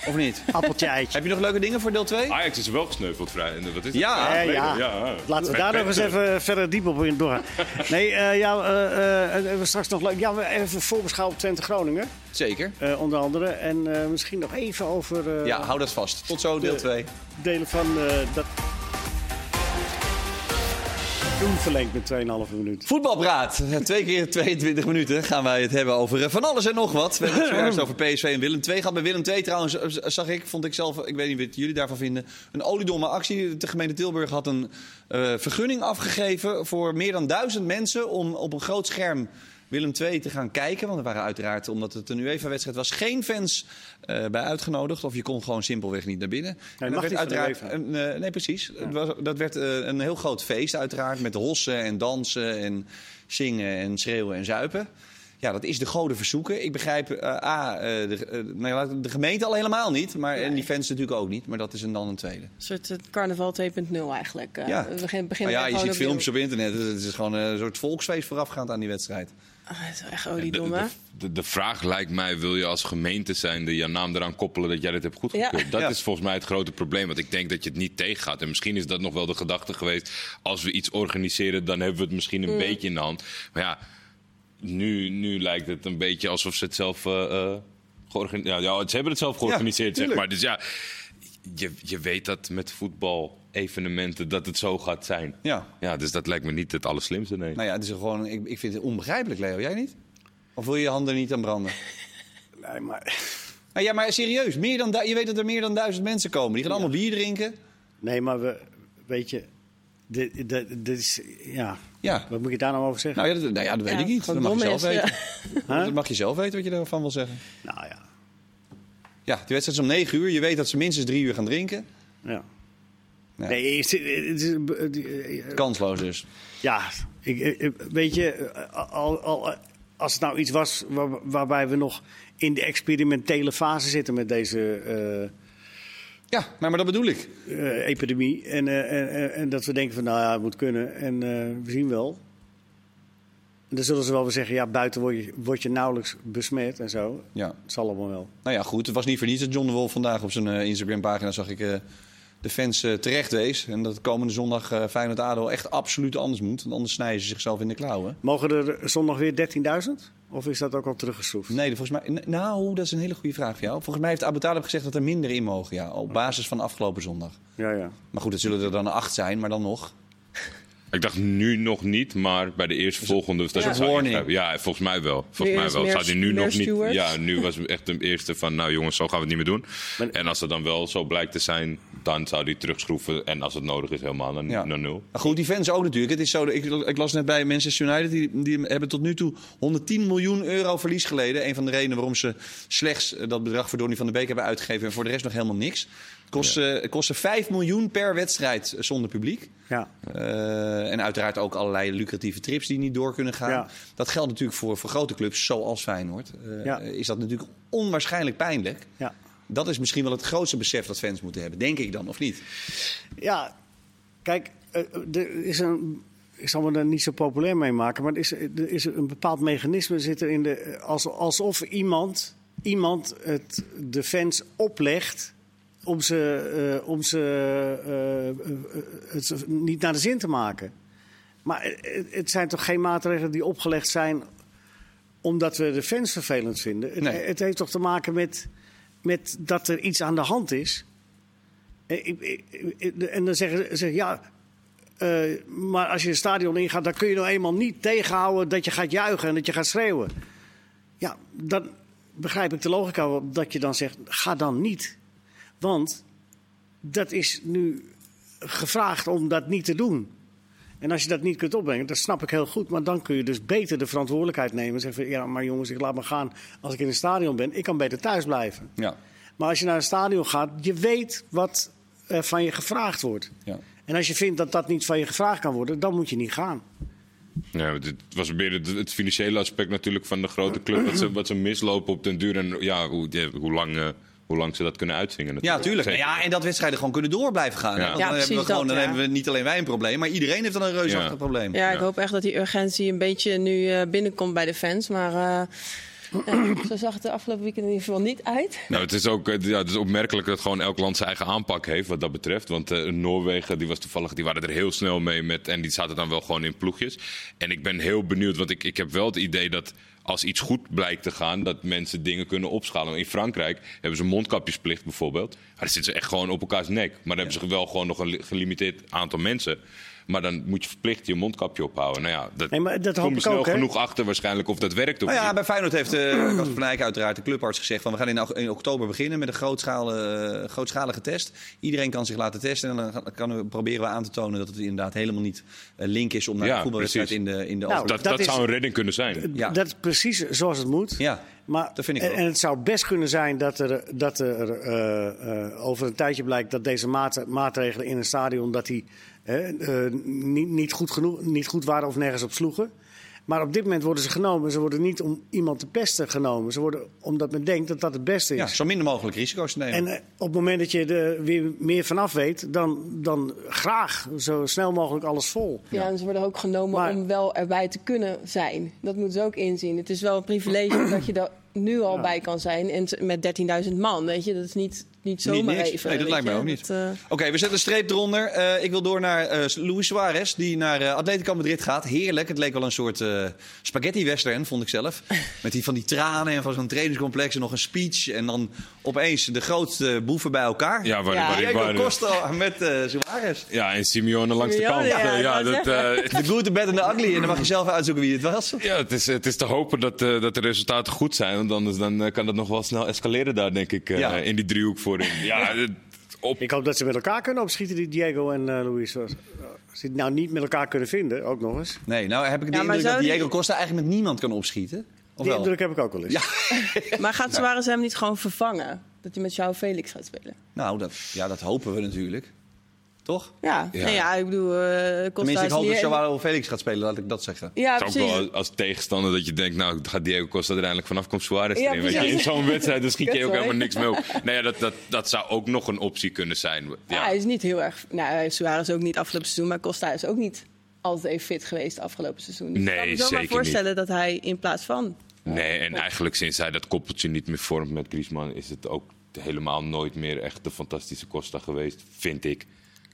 Of niet? Appeltje eitje. Heb je nog leuke dingen voor deel 2? Ajax is wel gesneuveld vrij. En Wat is het? Ja. Ja, ja. ja. Laten we daar nog eens even verder diep op in doorgaan. Nee, eh, ja, eh, eh, we straks nog leuk. Ja, we even voorbeschouwen op Twente Groningen. Zeker. eh, onder andere. En eh, misschien nog even over eh, Ja, hou dat vast. Tot zo, deel de- 2. delen van eh, dat. Doen verlengd met 2,5 minuten. Voetbalpraat. Twee keer 22 minuten gaan wij het hebben over eh, van alles en nog wat. We hebben het zojuist over PSV en Willem II. Gaat bij Willem II trouwens, eh, zag ik, vond ik zelf, ik weet niet wat jullie daarvan vinden, een oliedomme actie. De gemeente Tilburg had een eh, vergunning afgegeven voor meer dan duizend mensen om op een groot scherm Willem II te gaan kijken. Want er waren uiteraard, omdat het een UEFA-wedstrijd was, geen fans eh, bij uitgenodigd. Of je kon gewoon simpelweg niet naar binnen. En mag dat werd niet van de uiteraard UEFA. een, eh, nee, precies. Het was, dat werd eh, een heel groot feest uiteraard. Met hossen en dansen en zingen en schreeuwen en zuipen. Ja, dat is de goden verzoeken. Ik begrijp eh, A, eh, de, nou de gemeente al helemaal niet. Maar, En die fans natuurlijk ook niet. Maar dat is een dan een tweede. Een soort carnaval 2.0 eigenlijk. Eh, Ja. We beginnen, beginnen ja, je ziet filmpjes op internet. Het is gewoon eh, een soort volksfeest voorafgaand aan die wedstrijd. Ah, het is echt De, oliedom, hè? de, de, de vraag lijkt mij, wil je als gemeente zijn de je naam eraan koppelen dat jij dit hebt goedgekeurd? Ja. Dat Ja. is volgens mij het grote probleem. Want ik denk dat je het niet tegengaat. En misschien is dat nog wel de gedachte geweest. Als we iets organiseren, dan hebben we het misschien een beetje in de hand. Maar ja, nu, nu lijkt het een beetje alsof ze het zelf uh, uh, georganiseerd ja, ja, ze hebben het zelf georganiseerd, zeg maar. Dus ja, je, je weet dat met voetbal evenementen dat het zo gaat zijn. Ja. ja dus dat lijkt me niet het allerslimste. Nee. Nou ja, het is gewoon, ik, ik vind het onbegrijpelijk, Leo. Jij niet? Of wil je je handen niet aan branden? Nee, maar... Nou ja, maar serieus. Meer dan je weet dat er meer dan duizend mensen komen. Die gaan allemaal bier drinken. Nee, maar we, weet je, dit, dit, dit is, ja, Ja. wat moet je daar nou over zeggen? Nou ja, dat, nou ja, dat weet Ja, ik niet. Dat mag je zelf is, weten. Huh? Dat mag je zelf weten wat je ervan wil zeggen. Nou ja, Ja, de wedstrijd is om 9 uur. Je weet dat ze minstens drie uur gaan drinken. ja. Ja. Nee, het is, het is, Kansloos dus. ja, ik, weet je, al, al, als het nou iets was waar- waarbij we nog in de experimentele fase zitten met deze eh, Ja, maar, maar dat bedoel ik. eh, epidemie. En, eh, en, en- en dat we denken van, nou ja, het moet kunnen. En we zien wel. En dan zullen ze wel weer zeggen, ja, buiten word je, word je nauwelijks besmet en zo. Ja. Het zal allemaal wel. Nou ja, goed. Het was niet voor niets dat John de Wolf vandaag op zijn Instagram-pagina zag ik de fans eh, terecht wees. En dat komende zondag eh Feyenoord ADO echt absoluut anders moet. Want anders snijden ze zichzelf in de klauwen. Mogen er zondag weer 13.000? Of is dat ook al teruggeschroefd? Nee, volgens mij, nou, dat is een hele goede vraag voor jou. Volgens mij heeft Abu Talib gezegd dat er minder in mogen. Ja, op basis van afgelopen zondag. Ja, ja. Maar goed, het zullen er dan acht zijn, maar dan nog. Ik dacht nu nog niet, maar bij de eerste volgende. Dat een zou warning? Ja, volgens mij wel. Volgens mij wel. Zou die nu nog niet. Ja, nu was het echt de eerste van, nou jongens, zo gaan we het niet meer doen. Maar- en als het dan wel zo blijkt te zijn, dan zou die terugschroeven. En als het nodig is, helemaal naar, Ja. naar nul. Maar goed, die fans ook natuurlijk. Het is zo, ik, ik las net bij Manchester United, die, die hebben tot nu toe 110 miljoen euro verlies geleden. Een van de redenen waarom ze slechts eh, dat bedrag voor Donny van de Beek hebben uitgegeven en voor de rest nog helemaal niks. Het kost, eh, het kostte 5 miljoen per wedstrijd eh, zonder publiek. Ja. Eh, en uiteraard ook allerlei lucratieve trips die niet door kunnen gaan. Ja. Dat geldt natuurlijk voor, voor grote clubs zoals Feyenoord. Eh, Ja. Is dat natuurlijk onwaarschijnlijk pijnlijk. Ja. Dat is misschien wel het grootste besef dat fans moeten hebben, denk ik dan, of niet? Ja, kijk, eh, er is een. Ik zal me daar niet zo populair mee maken, maar er is, er is een bepaald mechanisme zit er in de. Als, alsof iemand, iemand het de fans oplegt om ze, eh, om ze eh, eh, het niet naar de zin te maken. Maar het, zijn toch geen maatregelen die opgelegd zijn omdat we de fans vervelend vinden. Het, Nee. het heeft toch te maken met, met dat er iets aan de hand is. En dan zeggen ze, ja, maar als je het stadion ingaat, dan kun je nou eenmaal niet tegenhouden dat je gaat juichen en dat je gaat schreeuwen. Ja, dan begrijp ik de logica dat je dan zegt, ga dan niet. Want dat is nu gevraagd om dat niet te doen. En als je dat niet kunt opbrengen, dat snap ik heel goed. Maar dan kun je dus beter de verantwoordelijkheid nemen. En zeggen, van, ja, maar jongens, ik laat me gaan als ik in een stadion ben. Ik kan beter thuis blijven. Ja. Maar als je naar een stadion gaat, je weet wat er van je gevraagd wordt. Ja. En als je vindt dat dat niet van je gevraagd kan worden, dan moet je niet gaan. Ja, het was meer het, het financiële aspect natuurlijk van de grote club. Wat ze, wat ze mislopen op den duur. En ja, hoe, ja, hoe, lang, eh, hoe lang ze dat kunnen uitzingen. Ja, natuurlijk. tuurlijk. Zeker. Ja, en dat wedstrijden gewoon kunnen door blijven gaan. Ja. Want Ja, dan hebben we gewoon, dat, dan ja. hebben we niet alleen wij een probleem, maar iedereen heeft dan een reusachtig Ja. probleem. Ja, ik Ja. hoop echt dat die urgentie een beetje nu eh, binnenkomt bij de fans. Maar eh, ja, zo zag het de afgelopen weekend in ieder geval niet uit. Nou, het is ook ja, het is opmerkelijk dat gewoon elk land zijn eigen aanpak heeft wat dat betreft. Want eh, Noorwegen, die was toevallig, die waren er heel snel mee met. En die zaten dan wel gewoon in ploegjes. En ik ben heel benieuwd, want ik, ik heb wel het idee dat als iets goed blijkt te gaan, dat mensen dingen kunnen opschalen. In Frankrijk hebben ze mondkapjesplicht bijvoorbeeld. Maar dan zitten ze echt gewoon op elkaars nek. Maar dan hebben ze wel gewoon nog een li- gelimiteerd aantal mensen. Maar dan moet je verplicht je mondkapje ophouden. Nou ja, dat, Nee, maar dat kom hoop je ik snel ook, genoeg achter waarschijnlijk of dat werkt of Nou ja, niet. bij Feyenoord heeft uh, Casper van Eyck uiteraard de clubarts gezegd... Van, we gaan in, ok- in oktober beginnen met een grootschalige, grootschalige test. Iedereen kan zich laten testen en dan kan we, proberen we aan te tonen... dat het inderdaad helemaal niet eh, link is om naar Ja, een voetbalwedstrijd in de, in de Nou, over- Dat, dat dat is- zou een redding kunnen zijn. Ja. Dat is precies zoals het moet. Ja, Maar, dat vind ik en, en het zou best kunnen zijn dat er, dat er eh, eh, over een tijdje blijkt dat deze maat- maatregelen in een stadion dat die, eh, eh, niet, niet, goed genoeg, niet goed waren of nergens op sloegen. Maar op dit moment worden ze genomen. Ze worden niet om iemand te pesten genomen. Ze worden omdat men denkt dat dat het beste is. ja, zo minder mogelijk risico's te nemen. En eh, op het moment dat je er weer meer vanaf weet, dan, dan graag zo snel mogelijk alles vol. Ja, en ze worden ook genomen Maar- om wel erbij te kunnen zijn. Dat moeten ze ook inzien. Het is wel een privilege dat je er nu al bij kan zijn. En met 13.000 man, weet je. Dat is niet, niet zomaar Niet even. Nee, dat lijkt mij ook niet. Eh, Oké, we zetten een streep eronder. Eh, ik wil door naar eh, Luis Suarez, die naar eh, Atletico Madrid gaat. Heerlijk. Het leek wel een soort eh, spaghetti-western, vond ik zelf. Met die van die tranen en van zo'n trainingscomplex en nog een speech. En dan opeens de grootste boeven bij elkaar. Ja, waar, Ja. Diego waar- Costa met eh Suarez. ja, en Simeone langs de kant. ja, ik ja, dat, eh, De good, the bad en de ugly. En dan mag je zelf uitzoeken wie het was. ja het, is, het is te hopen dat, eh, dat de resultaten goed zijn. Want anders dan, kan dat nog wel snel escaleren daar, denk ik. eh, Ja. In die driehoek voorin. Ja, op, Ik hoop dat ze met elkaar kunnen opschieten, die Diego en eh Luis. Als ze het nou niet met elkaar kunnen vinden, ook nog eens. Nee, nou heb ik de Ja, indruk dat die- Diego Costa eigenlijk met niemand kan opschieten. Of Die wel? indruk heb ik ook wel eens. Ja. Maar gaat Suarez hem niet gewoon vervangen? Dat hij met jou Felix gaat spelen? Nou, dat, ja, dat hopen we natuurlijk. Toch? Ja, Ja. Nee, ja ik bedoel, eh Costa Tenminste, ik is hoop dat Joao Felix gaat spelen, laat ik dat zeggen. Ja, het is ook precies. wel als tegenstander dat je denkt, nou gaat Diego Costa er eindelijk vanaf, komt Suarez Ja, erin. Weet je, precies. in zo'n wedstrijd dan schiet je ook helemaal niks mee op. Nou ja, dat, dat, dat zou ook nog een optie kunnen zijn. Ja. Ja. hij is niet heel erg... Nou, Suarez ook niet afgelopen seizoen, maar Costa is ook niet altijd even fit geweest afgelopen seizoen. Dus Nee, ik kan me zo maar zeker voorstellen dat hij in plaats van... Nee, en eigenlijk sinds hij dat koppeltje niet meer vormt met Griezmann... is het ook helemaal nooit meer echt de fantastische Costa geweest, vind ik.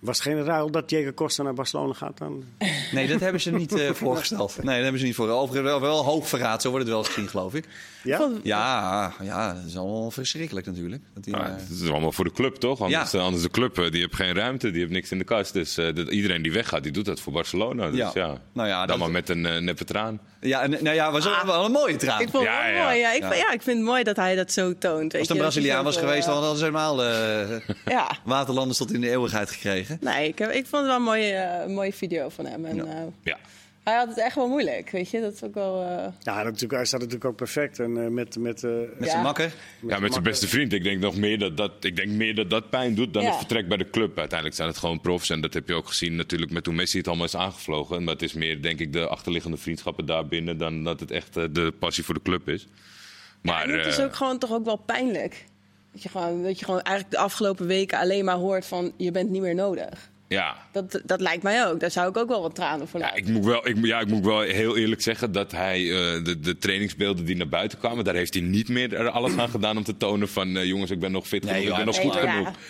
Was het geen ruil dat Diego Costa naar Barcelona gaat dan? Nee, dat hebben ze niet eh, voorgesteld. Nee, dat hebben ze niet voor. Overigens wel, wel hoog verraad, zo wordt het wel eens gezien, geloof ik. Ja? Ja, ja, dat is allemaal verschrikkelijk natuurlijk. Dat die, Ja, eh, het is allemaal voor de club, toch? Anders, Ja. anders de club, eh, die heeft geen ruimte, die heeft niks in de kast. Dus eh, dat, iedereen die weggaat, die doet dat voor Barcelona. Dus Ja. ja, Nou ja, dan dat- maar met een uh, neppe traan. ja, en, nou ja, was wel, wel een mooie traan. Ik vond Ja, het wel ja. mooi. Ja, ik, Ja. Vind, ja, ik vind het mooi dat hij dat zo toont. weet Als het een. Braziliaan was geweest, dan hadden ze helemaal Ja. waterlanders tot in de eeuwigheid gekregen. Nee, ik, heb, ik vond het wel een mooie, eh, mooie video van hem. En, Ja. eh, Ja. hij had het echt wel moeilijk, weet je. Dat is ook wel... eh, Ja, natuurlijk, hij staat natuurlijk ook perfect. En eh, met, met, eh, Met Ja. zijn makker. Ja, met zijn beste vriend. Ik denk nog meer dat dat, ik denk meer dat, dat pijn doet dan Ja. het vertrek bij de club. Uiteindelijk zijn het gewoon profs. En dat heb je ook gezien natuurlijk met hoe Messi het allemaal is aangevlogen. Maar het is meer, denk ik, de achterliggende vriendschappen daarbinnen... dan dat het echt de passie voor de club is. Maar en het is ook gewoon toch ook wel pijnlijk. Dat je, gewoon, dat je gewoon eigenlijk de afgelopen weken alleen maar hoort van... je bent niet meer nodig. ja, Dat, dat lijkt mij ook. Daar zou ik ook wel wat tranen voor Ja, laten. ik moet wel, ik, ja, ik moet wel heel eerlijk zeggen dat hij eh, de, de trainingsbeelden die naar buiten kwamen, daar heeft hij niet meer er alles aan gedaan om te tonen van eh, jongens, ik ben nog fit Nee, genoeg, ik ben nog goed ja.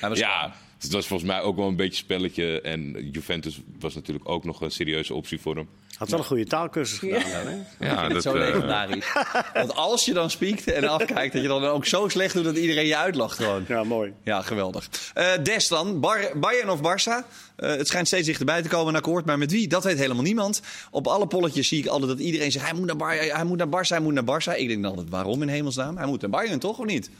genoeg. Ja, het was volgens mij ook wel een beetje spelletje en Juventus was natuurlijk ook nog een serieuze optie voor hem. had wel een goede taalkursus gedaan. Ja. dan, hè? Ja, dat, Zo eh, legendarisch. Want als je dan spiekt en afkijkt, dat je dan ook zo slecht doet dat iedereen je uitlacht gewoon. Ja, mooi. Ja, geweldig. Eh Des dan, Bar Bayern of Barça? Eh, het schijnt steeds dichterbij te komen, een akkoord. Maar met wie? Dat weet helemaal niemand. Op alle polletjes zie ik altijd dat iedereen zegt... hij moet naar, Bar hij moet naar Barça, hij moet naar Barça. Ik denk dan altijd, waarom in hemelsnaam? Hij moet naar Bayern, toch? Of niet?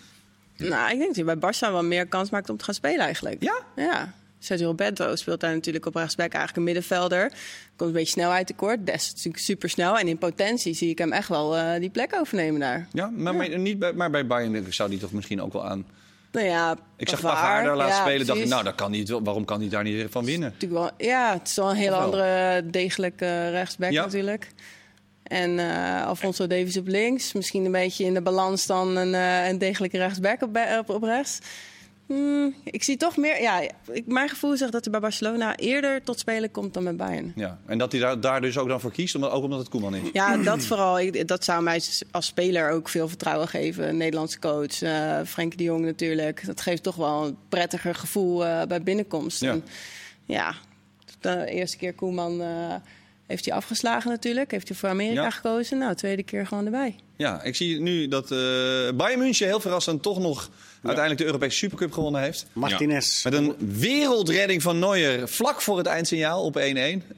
Nou, ik denk dat hij bij Barça wel meer kans maakt om te gaan spelen eigenlijk. Ja? Ja. Sergio Roberto speelt daar natuurlijk op rechtsback eigenlijk een middenvelder. Komt een beetje snelheid tekort. Des is natuurlijk super snel. En in potentie zie ik hem echt wel eh, die plek overnemen daar. Ja, maar, maar niet bij, maar bij Bayern zou die toch misschien ook wel aan... Nou ja, Ik zag Pavard, Pavard daar laatst ja, spelen. dacht ik, nou, dat kan niet, waarom kan hij daar niet van winnen? Natuurlijk wel, ja, het is wel een wel? andere degelijke rechtsback Ja. natuurlijk. En eh, Alfonso Davies op links. Misschien een beetje in de balans dan een, eh, een degelijke rechtsback op, bij- op, op rechts. Hmm, ik zie toch meer... Ja, ik, mijn gevoel zegt dat hij bij Barcelona eerder tot spelen komt dan bij Bayern. Ja. En dat hij daar, daar dus ook dan voor kiest, omdat, ook omdat het Koeman is. Ja, dat vooral. Ik- Dat zou mij als speler ook veel vertrouwen geven. Een Nederlandse coach, eh Frenkie de Jong natuurlijk. Dat geeft toch wel een prettiger gevoel eh, bij binnenkomst. Ja. En ja, de eerste keer Koeman eh, heeft hij afgeslagen natuurlijk. Heeft hij voor Amerika Ja. gekozen. Nou, tweede keer gewoon erbij. Ja, ik zie nu dat eh Bayern München heel verrassend toch nog uiteindelijk de Europese Supercup gewonnen heeft. Martinez. Met een wereldredding van Neuer vlak voor het eindsignaal op 1-1.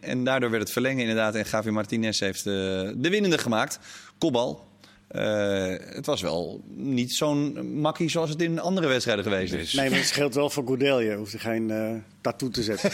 En daardoor werd het verlengen inderdaad. En Gavi Martinez heeft eh, de winnende gemaakt. Kopbal. Eh, het was wel niet zo'n makkie zoals het in andere wedstrijden geweest is. Nee, maar het scheelt wel voor Goudelje. Hoeft hij geen eh, tattoo te zetten.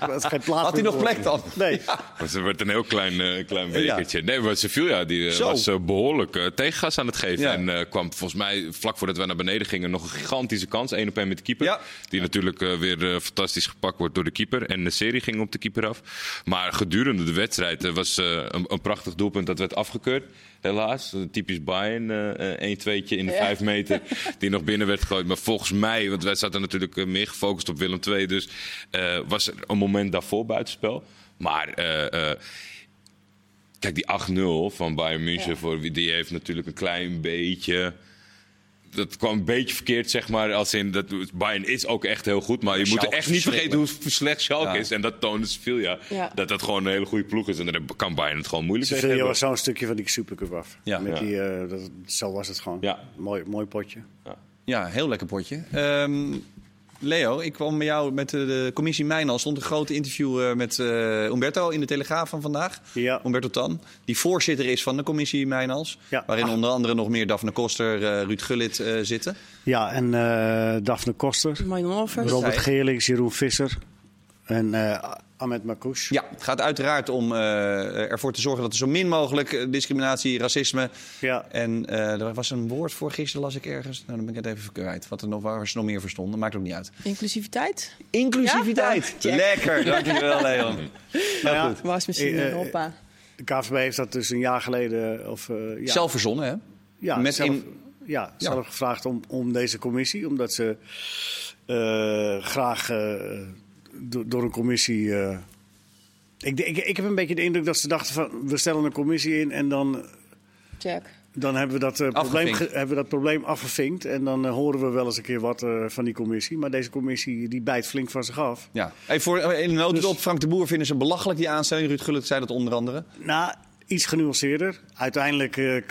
Dat is geen plaats Had hij nog plek dan? Nee. Ze werd een heel klein, eh, klein bekertje. Nee, maar Sevilla die, Zo. was eh, behoorlijk eh, tegengas aan het geven. Ja. En eh, kwam volgens mij vlak voordat we naar beneden gingen nog een gigantische kans. één op één met de keeper. Ja. Die natuurlijk weer eh, fantastisch gepakt wordt door de keeper. En de serie ging op de keeper af. Maar gedurende de wedstrijd was eh, een, een prachtig doelpunt dat werd afgekeurd. Helaas, een typisch Bayern. eh, een 2tje in de Ja. vijf meter die nog binnen werd gegooid. Maar volgens mij, want wij zaten natuurlijk eh, meer gefocust op Willem II. Dus eh, was er een moment daarvoor buitenspel. Maar eh, eh, kijk, die 8-0 van Bayern München, Ja. voor, die heeft natuurlijk een klein beetje... Dat kwam een beetje verkeerd, zeg maar. Als in dat Bayern is ook echt heel goed. Maar je moet echt niet vergeten hoe slecht Schalke Ja. is. En dat toonde Sevilla. Ja. Dat dat gewoon een hele goede ploeg is. En daar kan Bayern het gewoon moeilijk Sevilla hebben. was zo'n stukje van die Supercup af. Ja. Met Ja. Die, eh, dat, zo was het gewoon. Ja. Mooi, mooi potje. Ja, heel lekker potje. Ehm, Leo, ik kwam bij jou met de, de commissie Mijnal. stond een groot interview eh, met eh, Umberto in de Telegraaf van vandaag. Ja. Umberto Tan, die voorzitter is van de commissie Mijnals. Ja. Waarin Ach. onder andere nog meer Daphne Koster, eh, Ruud Gullit eh, zitten. Ja, en eh Daphne Koster, Robert Geerlings, Jeroen Visser en eh Ahmed Makouche. Ja, het gaat uiteraard om eh, ervoor te zorgen dat er zo min mogelijk eh, discriminatie, racisme... Ja. En eh, er was een woord voor gisteren, las ik ergens. Nou, dan ben ik het even kwijt. Wat er nog, waar ze nog meer verstonden. Maakt ook niet uit. Inclusiviteit. Inclusiviteit. Ja? Lekker, dankjewel Leon. Nou ja, Was misschien eh, Europa. De KVB heeft dat dus een jaar geleden... Of, eh, ja, Zelf verzonnen, hè? ja, met zelf, in- ja, Ja. zelf gevraagd om, om deze commissie. Omdat ze eh, graag do- door een commissie... eh, ik, ik, ik heb een beetje de indruk dat ze dachten van... we stellen een commissie in en dan Check. Dan hebben we dat, eh, probleem, ge- hebben we dat probleem afgevinkt. En dan eh, horen we wel eens een keer wat eh, van die commissie. Maar deze commissie die bijt flink van zich af. Ja. Hey, voor, in een notendop, Dus- Frank de Boer vinden ze belachelijk die aanstelling. Ruud Gullit zei dat onder andere. Nou, iets genuanceerder. Uiteindelijk eh, eh,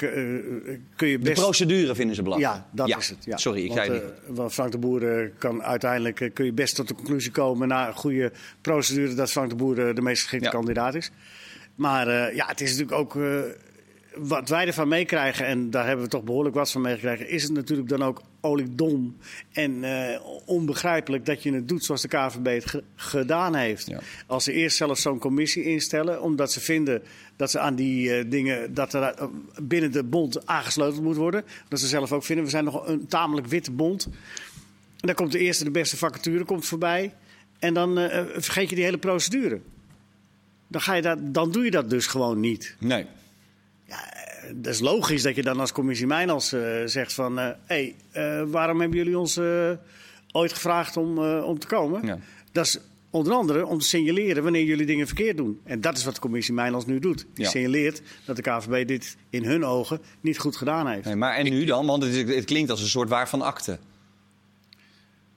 kun je De best... procedure vinden ze belachelijk. Ja, dat is het. Ja. Sorry, ik want, zei het eh, niet. want Frank de Boer kan uiteindelijk kun je best tot de conclusie komen na een goede procedure dat Frank de Boer de meest geschikte Ja. kandidaat is. Maar ja, het is natuurlijk ook wat wij ervan meekrijgen, en daar hebben we toch behoorlijk wat van meegekregen, is het natuurlijk dan ook oliedom en eh, onbegrijpelijk dat je het doet zoals de KVB het ge- gedaan heeft. Ja. Als ze eerst zelf zo'n commissie instellen, omdat ze vinden dat ze aan die eh, dingen, dat er eh, binnen de bond aangesloten moet worden. Dat ze zelf ook vinden, we zijn nog een tamelijk witte bond. En dan komt de eerste, de beste vacature komt voorbij. En dan vergeet je die hele procedure. Dan, ga je dat, dan doe je dat dus gewoon niet. Nee. Dat is logisch dat je dan als commissie Mijnals eh zegt van... hé, hey, eh, waarom hebben jullie ons eh, ooit gevraagd om, eh, om te komen? Ja. Dat is onder andere om te signaleren wanneer jullie dingen verkeerd doen. En dat is wat de commissie Mijnals nu doet. Die Ja. signaleert dat de KVB dit in hun ogen niet goed gedaan heeft. nee. Maar en nu dan? Want het, is- het klinkt als een soort waarvan akte.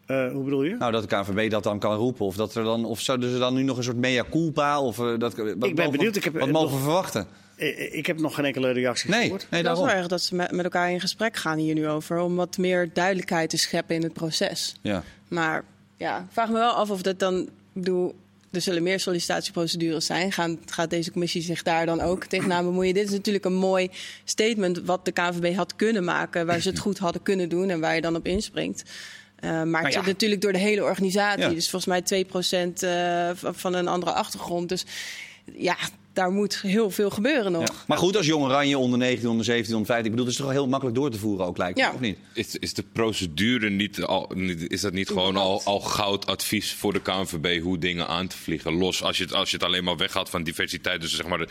Eh, hoe bedoel je? Nou, dat de KNVB dat dan kan roepen. Of, dat er dan, of zouden ze dan nu nog een soort mea culpa? Of, eh, dat, wat ben mogen- benieuwd. Ik heb, wat eh, mogen we verwachten? Eh, Ik heb nog geen enkele reactie Nee, gehoord. nee dat is wel erg dat ze met, elkaar in gesprek gaan hier nu over. Om wat meer duidelijkheid te scheppen in het proces. Ja. Maar ja, ik vraag me wel af of dat dan. Ik bedoel, er zullen meer sollicitatieprocedures zijn. Gaan, gaat deze commissie zich daar dan ook tegenaan bemoeien? Dit is natuurlijk een mooi statement wat de KNVB had kunnen maken. Waar ze het goed hadden kunnen doen en waar je dan op inspringt. Eh, maar het Nou ja. zit natuurlijk door de hele organisatie. Ja. Dus volgens mij 2% eh, van- van een andere achtergrond. Dus ja, daar moet heel veel gebeuren nog. Ja. Maar goed, als Jong Oranje onder 19, onder 17, onder 15... Ik bedoel, het is toch wel heel makkelijk door te voeren ook, lijkt me, Ja. of niet? Is, is de procedure niet al, is dat niet gewoon al, al goud advies voor de KNVB hoe dingen aan te vliegen? Los als je het, als je het alleen maar weghaalt van diversiteit. Dus zeg maar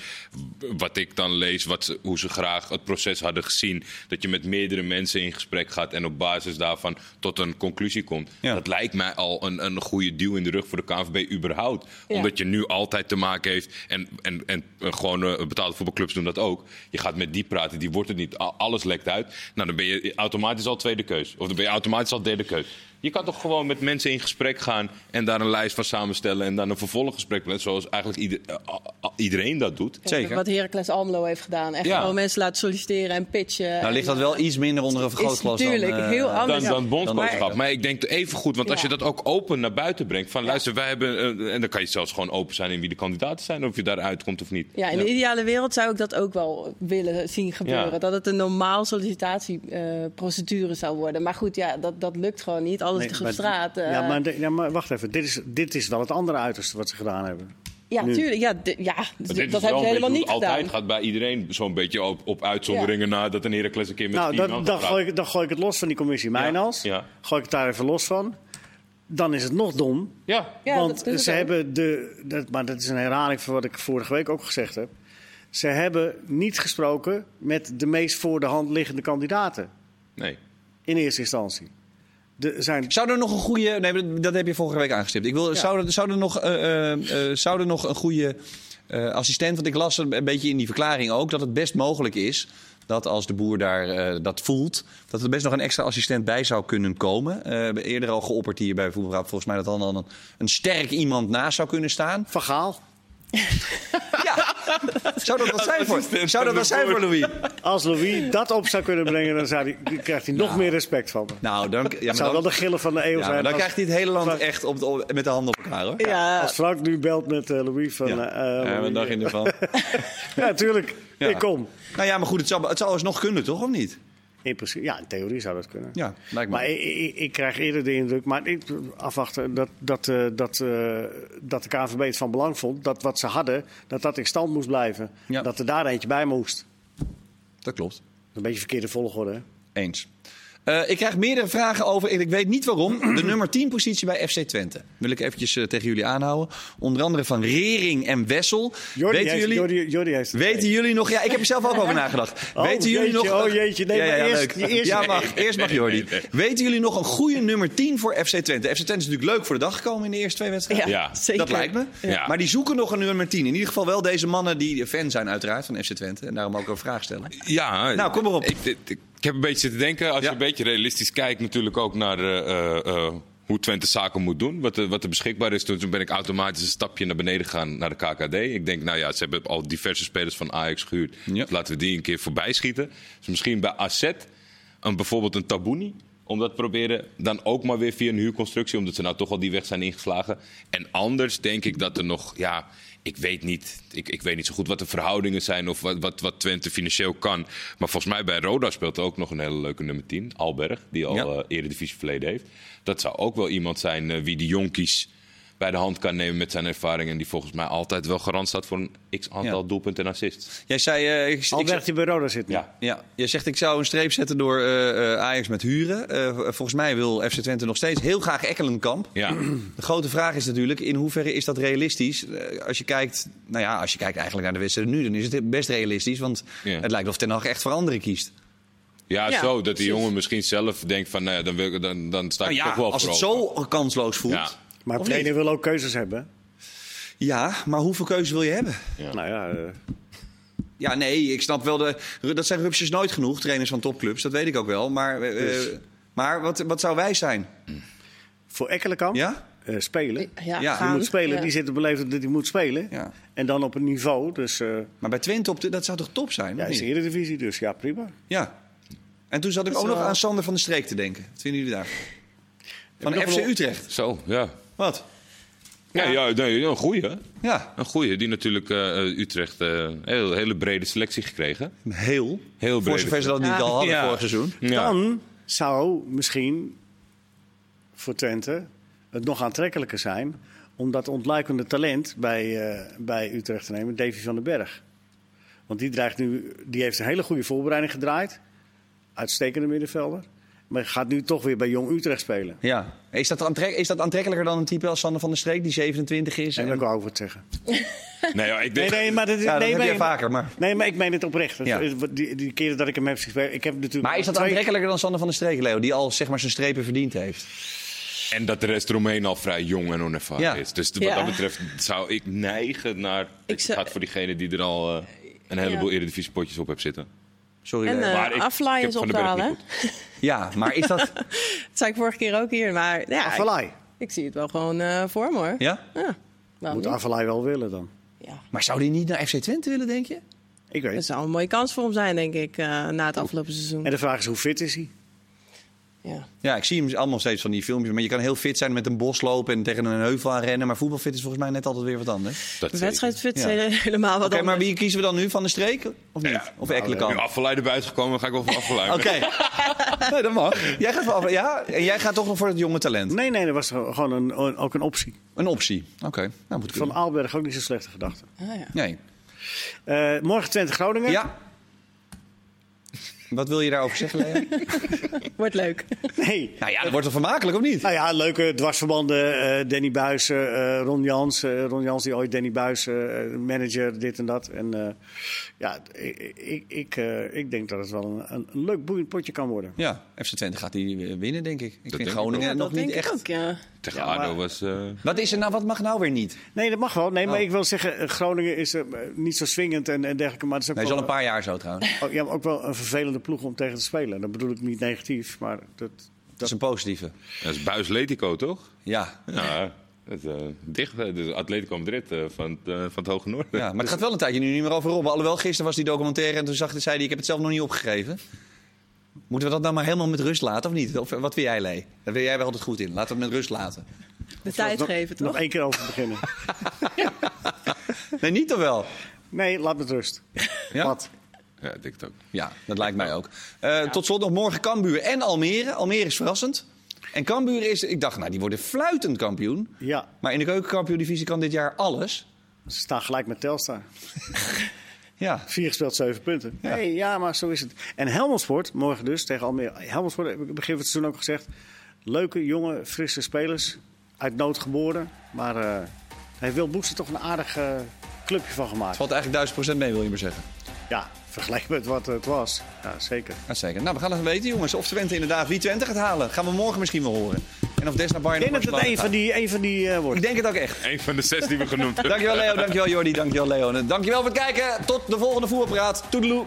wat ik dan lees, wat ze, hoe ze graag het proces hadden gezien. Dat je met meerdere mensen in gesprek gaat en op basis daarvan tot een conclusie komt. Ja. Dat lijkt mij al een, een goede duw in de rug voor de KNVB überhaupt. Ja. Omdat je nu altijd te maken heeft en, en, en eh, gewoon eh, betaalde voetbalclubs doen dat ook. Je gaat met die praten, die wordt het niet. Alles lekt uit. Nou, dan ben je automatisch al tweede keus. Of dan ben je automatisch al derde keus. Je kan toch gewoon met mensen in gesprek gaan en daar een lijst van samenstellen en dan een vervolggesprek plannen, zoals eigenlijk ieder- eh, iedereen dat doet. Zeker. Wat Heracles Almelo heeft gedaan. Echt Ja. gewoon mensen laten solliciteren en pitchen. Nou ligt dat wel iets minder onder een vergrootglas dan... eh, heel anders. Dan, dan Maar ik denk even goed, want als je dat ook open naar buiten brengt. Van luister, wij hebben. eh, en dan kan je zelfs gewoon open zijn in wie de kandidaten zijn. Of je daaruit komt of niet. Ja, in de ideale wereld zou ik dat ook wel willen zien gebeuren. Ja. Dat het een normaal sollicitatieprocedure zou worden. Maar goed, ja, dat, dat lukt gewoon niet. Alles Nee, ligt op maar- straat. ja, maar, de- ja, maar wacht even. Dit is, dit is wel het andere uiterste wat ze gedaan hebben. ja, nu. tuurlijk. Ja, ja, dat hebben ze een helemaal niet gedaan. altijd gaat bij iedereen. Zo'n beetje op, op uitzonderingen na dat een Heracles een keer met Nou, vier dan, gooi ik, dan gooi ik het los van die commissie Mijnals. ja. Gooi ik het daar even los van. Dan is het nog dom. Ja, Ja, want ze hebben de. Dat, maar dat is een herhaling van wat ik vorige week ook gezegd heb. Ze hebben niet gesproken met de meest voor de hand liggende kandidaten. nee. In eerste instantie. De, zijn, Zou er nog een goede... Nee, dat heb je vorige week aangestipt. Ik wil, zou, er, zou, er nog, eh, eh, eh, zou er nog een goede assistent... Want ik las een beetje in die verklaring ook... dat het best mogelijk is dat als de boer daar dat voelt... dat er best nog een extra assistent bij zou kunnen komen. Eerder al geopperd hier bij Voetbalraad... volgens mij dat dan, dan een, een sterk iemand naast zou kunnen staan. Van Gaal. Ja, zou dat wat zijn voor, zou dat wat zijn voor Louis? Als Louis dat op zou kunnen brengen, dan zou die, krijgt hij nog meer respect van me. Nou, dan, ja, Het maar zou wel de gillen van de eeuw ja, zijn. maar dan als, krijgt hij het hele land Frank- echt op, de- op- met de handen op elkaar, hoor. Ja, als Frank nu belt met eh, Louis van... Ja. Louis, dacht je eh, ervan? Ja, tuurlijk. Ja. Ik kom. Nou ja, maar goed, het zou, het zou eens nog kunnen, toch? Of niet? In principe, ja, in theorie zou dat kunnen. Ja, lijkt me. Maar ik, ik, ik krijg eerder de indruk, maar ik, afwachten, dat, dat, eh, dat, eh, dat de KNVB het van belang vond dat wat ze hadden, dat dat in stand moest blijven. Ja. Dat er daar eentje bij moest. Dat klopt. Een beetje verkeerde volgorde. hè? Eens. Eh, ik krijg meerdere vragen over, en ik weet niet waarom, de nummer 10 positie bij FC Twente. Wil ik eventjes eh, tegen jullie aanhouden. Onder andere van Rering en Wessel. Jordi weten heeft, jullie, Jordi, Jordi heeft het. weten jullie nog... Ja, ik heb er zelf ook over nagedacht. Oh, weten jullie jeetje, nog... oh, jeetje. Nee, maar eerst- leuk. eerst- ja, mag. Eerst mag Jordi. Nee, Weten jullie nog een goede nummer 10 voor FC Twente? FC Twente is natuurlijk leuk voor de dag gekomen in de eerste twee wedstrijden. Ja, zeker. Dat lijkt me. Ja. Maar die zoeken nog een nummer 10. In ieder geval wel deze mannen die fan zijn uiteraard van FC Twente. En daarom ook een vraag stellen. Ja, Nou, kom maar op. Ik, ik, ik heb een beetje zitten denken, als Ja. je een beetje realistisch kijkt, natuurlijk ook naar eh, eh, eh, hoe Twente zaken moet doen. Wat, er- wat er beschikbaar is. Toen ben ik automatisch een stapje naar beneden gegaan naar de KKD. Ik denk, nou ja, ze hebben al diverse spelers van Ajax gehuurd. Ja. Dus laten we die een keer voorbij schieten. Dus misschien bij AZ, een, bijvoorbeeld een Tabouni. Om dat te proberen. Dan ook maar weer via een huurconstructie, omdat ze nou toch al die weg zijn ingeslagen. En anders denk ik dat er nog, ja, ik weet niet, ik, ik weet niet zo goed wat de verhoudingen zijn of wat, wat, wat Twente financieel kan. Maar volgens mij bij Roda speelt er ook nog een hele leuke nummer 10, Alberg, die al Ja. eh eredivisie verleden heeft. Dat zou ook wel iemand zijn eh, wie de jonkies bij de hand kan nemen met zijn ervaring. En die volgens mij altijd wel garant staat voor een x aantal Ja. doelpunten en assists. Jij zei... eh, ik, ik, Albert die bij Roda zit. Ja. Ja, je zegt ik zou een streep zetten door eh, eh, Ajax met huren. Eh, volgens mij wil FC Twente nog steeds heel graag Ekkelenkamp. Ja. De grote vraag is natuurlijk, in hoeverre is dat realistisch? Als je kijkt, nou ja, als je kijkt eigenlijk naar de wedstrijd nu, dan is het best realistisch. Want Ja. het lijkt of Ten Hag echt voor anderen kiest. Ja, Ja, zo. Dat die precies. jongen misschien zelf denkt van, nou dan, wil ik, dan, dan sta ik Nou ja, toch wel als voor het open. zo kansloos voelt. Ja. Maar Of de trainer wil ook keuzes hebben. Ja, maar hoeveel keuzes wil je hebben? Ja. Nou ja, eh, Ja, nee, ik snap wel, de, dat zijn rupsjes nooit genoeg, trainers van topclubs. Dat weet ik ook wel. Maar, eh, Dus. maar wat, wat zou wij zijn? voor Ekkelenkamp Ja? eh, spelen. Ja, Ja, Die moet spelen, Ja. die zit beleven dat hij moet spelen. Ja. En dan op een niveau, dus eh Maar bij Twente, op de, dat zou toch top zijn? ja, is de? Eredivisie, dus ja, prima. Ja. En toen zat ik ook nog aan Sander van der Streek te denken. Wat vinden jullie daar? Van FC Utrecht. Zo, ja. Wat? Ja, ja nee, een goeie. Ja, Een goeie, die natuurlijk eh, eh, Utrecht een heel, hele brede selectie gekregen. heel. Heel Voor breed. zover ze dat niet Ja. al hadden Ja. vorig seizoen. Ja. Dan zou misschien voor Twente het nog aantrekkelijker zijn om dat ontluikende talent bij, eh, bij Utrecht te nemen, Davy van den Berg. Want die, dreigt nu, die heeft een hele goede voorbereiding gedraaid. Uitstekende middenvelder. Maar gaat nu toch weer bij Jong Utrecht spelen. Ja. Is dat, aantrek- is dat aantrekkelijker dan een type als Sander van der Streek, die 27 is? En wil ik over het zeggen. Nee, ja, ik Nee, denk... nee, maar dat, Ja, dat nee, heb maar- jij vaker. Maar, Nee, maar ik meen het oprecht. Ja. Die, die keren dat ik hem heb gespeeld. Ik heb natuurlijk maar is dat twee- aantrekkelijker dan Sander van der Streek, Leo? Die al zeg maar zijn strepen verdiend heeft. En dat de rest eromheen al vrij jong en onervaren Ja. is. Dus wat Ja. dat betreft zou ik neigen naar... Ik Ik zou- gaat voor diegene die er al eh, een heleboel Ja. Eredivisie-potjes op heeft zitten. Sorry, En ik Aflaai is ophalen. Ja, maar is dat... Dat zei ik vorige keer ook hier. Maar ja, ik, zie het wel gewoon eh, voor me hoor. Ja? Ja, Moet? Avalai wel willen dan. Ja. Maar zou die niet naar FC Twente willen, denk je? Ik Dat weet. zou een mooie kans voor hem zijn, denk ik, eh, na het afgelopen seizoen. En de vraag is hoe fit is hij? Ja. Ja, ik zie hem allemaal steeds van die filmpjes. Maar je kan heel fit zijn met een bos lopen en tegen een heuvel aan rennen. Maar voetbalfit is volgens mij net altijd weer wat anders. Dat wedstrijdfit Ja. helemaal wat Oké, maar wie kiezen we dan nu? Van de streek? Of niet? Ja. Of Nu Ekkelenkamp? afgeleid erbij gekomen, dan ga ik wel voor afgeleid. Oké. nee, dat mag. Jij gaat voor Ja, en jij gaat toch nog voor het jonge talent? Nee, nee, dat was gewoon een, een- ook een optie. Een optie. Oké, nou moet Van. Aalberg ook niet zo'n slechte gedachte. Ah, ja. Nee. Eh, morgen Twente Groningen. Ja. Wat wil je daarover zeggen? Wordt leuk. Nee. nou ja, dat wordt toch vermakelijk, of niet? Nou ja, leuke dwarsverbanden. eh, Danny Buis, eh, Ron Jans. eh, Ron Jans die ooit Danny Buis, eh, manager, dit en dat. En eh, ja, ik, ik, ik, eh, ik denk dat het wel een, een, leuk boeiend potje kan worden. Ja, FC Twente gaat die winnen, denk ik. Ik vind denk ik Groningen Ja, nog dat niet denk echt... ik ook, ja. Tegen Ja, ADO was... eh, Wat, is er nou, wat mag nou weer niet? Nee, dat mag wel. Nee, maar Oh. ik wil zeggen, eh, Groningen is eh, niet zo swingend en, en dergelijke. Maar het is ook Nee, is al een paar jaar zo trouwens. oh, ja, maar ook wel een vervelende ploeg om tegen te spelen. Dat bedoel ik niet negatief, maar dat, Dat is een positieve. dat is Buis Letico, toch? Ja. Ja, het, eh, dicht. Dus Atletico Madrid eh, van, het, eh, van het Hoge Noorden. ja, maar het gaat wel een tijdje nu niet meer over Robben. Alhoewel, gisteren was die documentaire en toen zag, zei hij... ik heb het zelf nog niet opgegeven. Moeten we dat nou maar helemaal met rust laten, of niet? Of, wat wil jij, Lee? Daar wil jij wel altijd goed in. Laten we het met rust laten. De tijd nog, geven, nog toch? één keer over beginnen. Nee, niet toch wel? Nee, laat met rust. Ja? Wat? Ja, ik denk het ook. Ja, dat lijkt mij ook. Eh, Tot slot nog morgen Cambuur en Almere. Almere is verrassend. En Cambuur is... Ik dacht, nou, die worden fluitend kampioen. Ja, Maar in de keukenkampioen-divisie kan dit jaar alles. ze staan gelijk met Telstar. Ja. Vier gespeeld, zeven punten. Ja. Hey, ja, maar zo is het. En Helmond Sport, morgen dus tegen Almere. Helmond Sport, heb ik begin van het seizoen ook gezegd. Leuke, jonge, frisse spelers. Uit nood geboren. Maar eh daar heeft Wil Boekse toch een aardig eh, clubje van gemaakt. Valt eigenlijk 1000% mee, wil je maar zeggen. Ja, vergeleken met wat het was. Ja, zeker. Uitstekend. Nou, we gaan het weten, jongens. Of Twente inderdaad wie Twente gaat halen. Gaan we morgen misschien wel horen. En of Desna Bayern Ik denk dat het een van die, een van die eh, wordt. Ik denk het ook echt. Een van de zes die we genoemd hebben. Dankjewel Leo, dankjewel Jordi, dankjewel Leo. En dankjewel voor het kijken. Tot de volgende voetbalpraat. Toedeloe.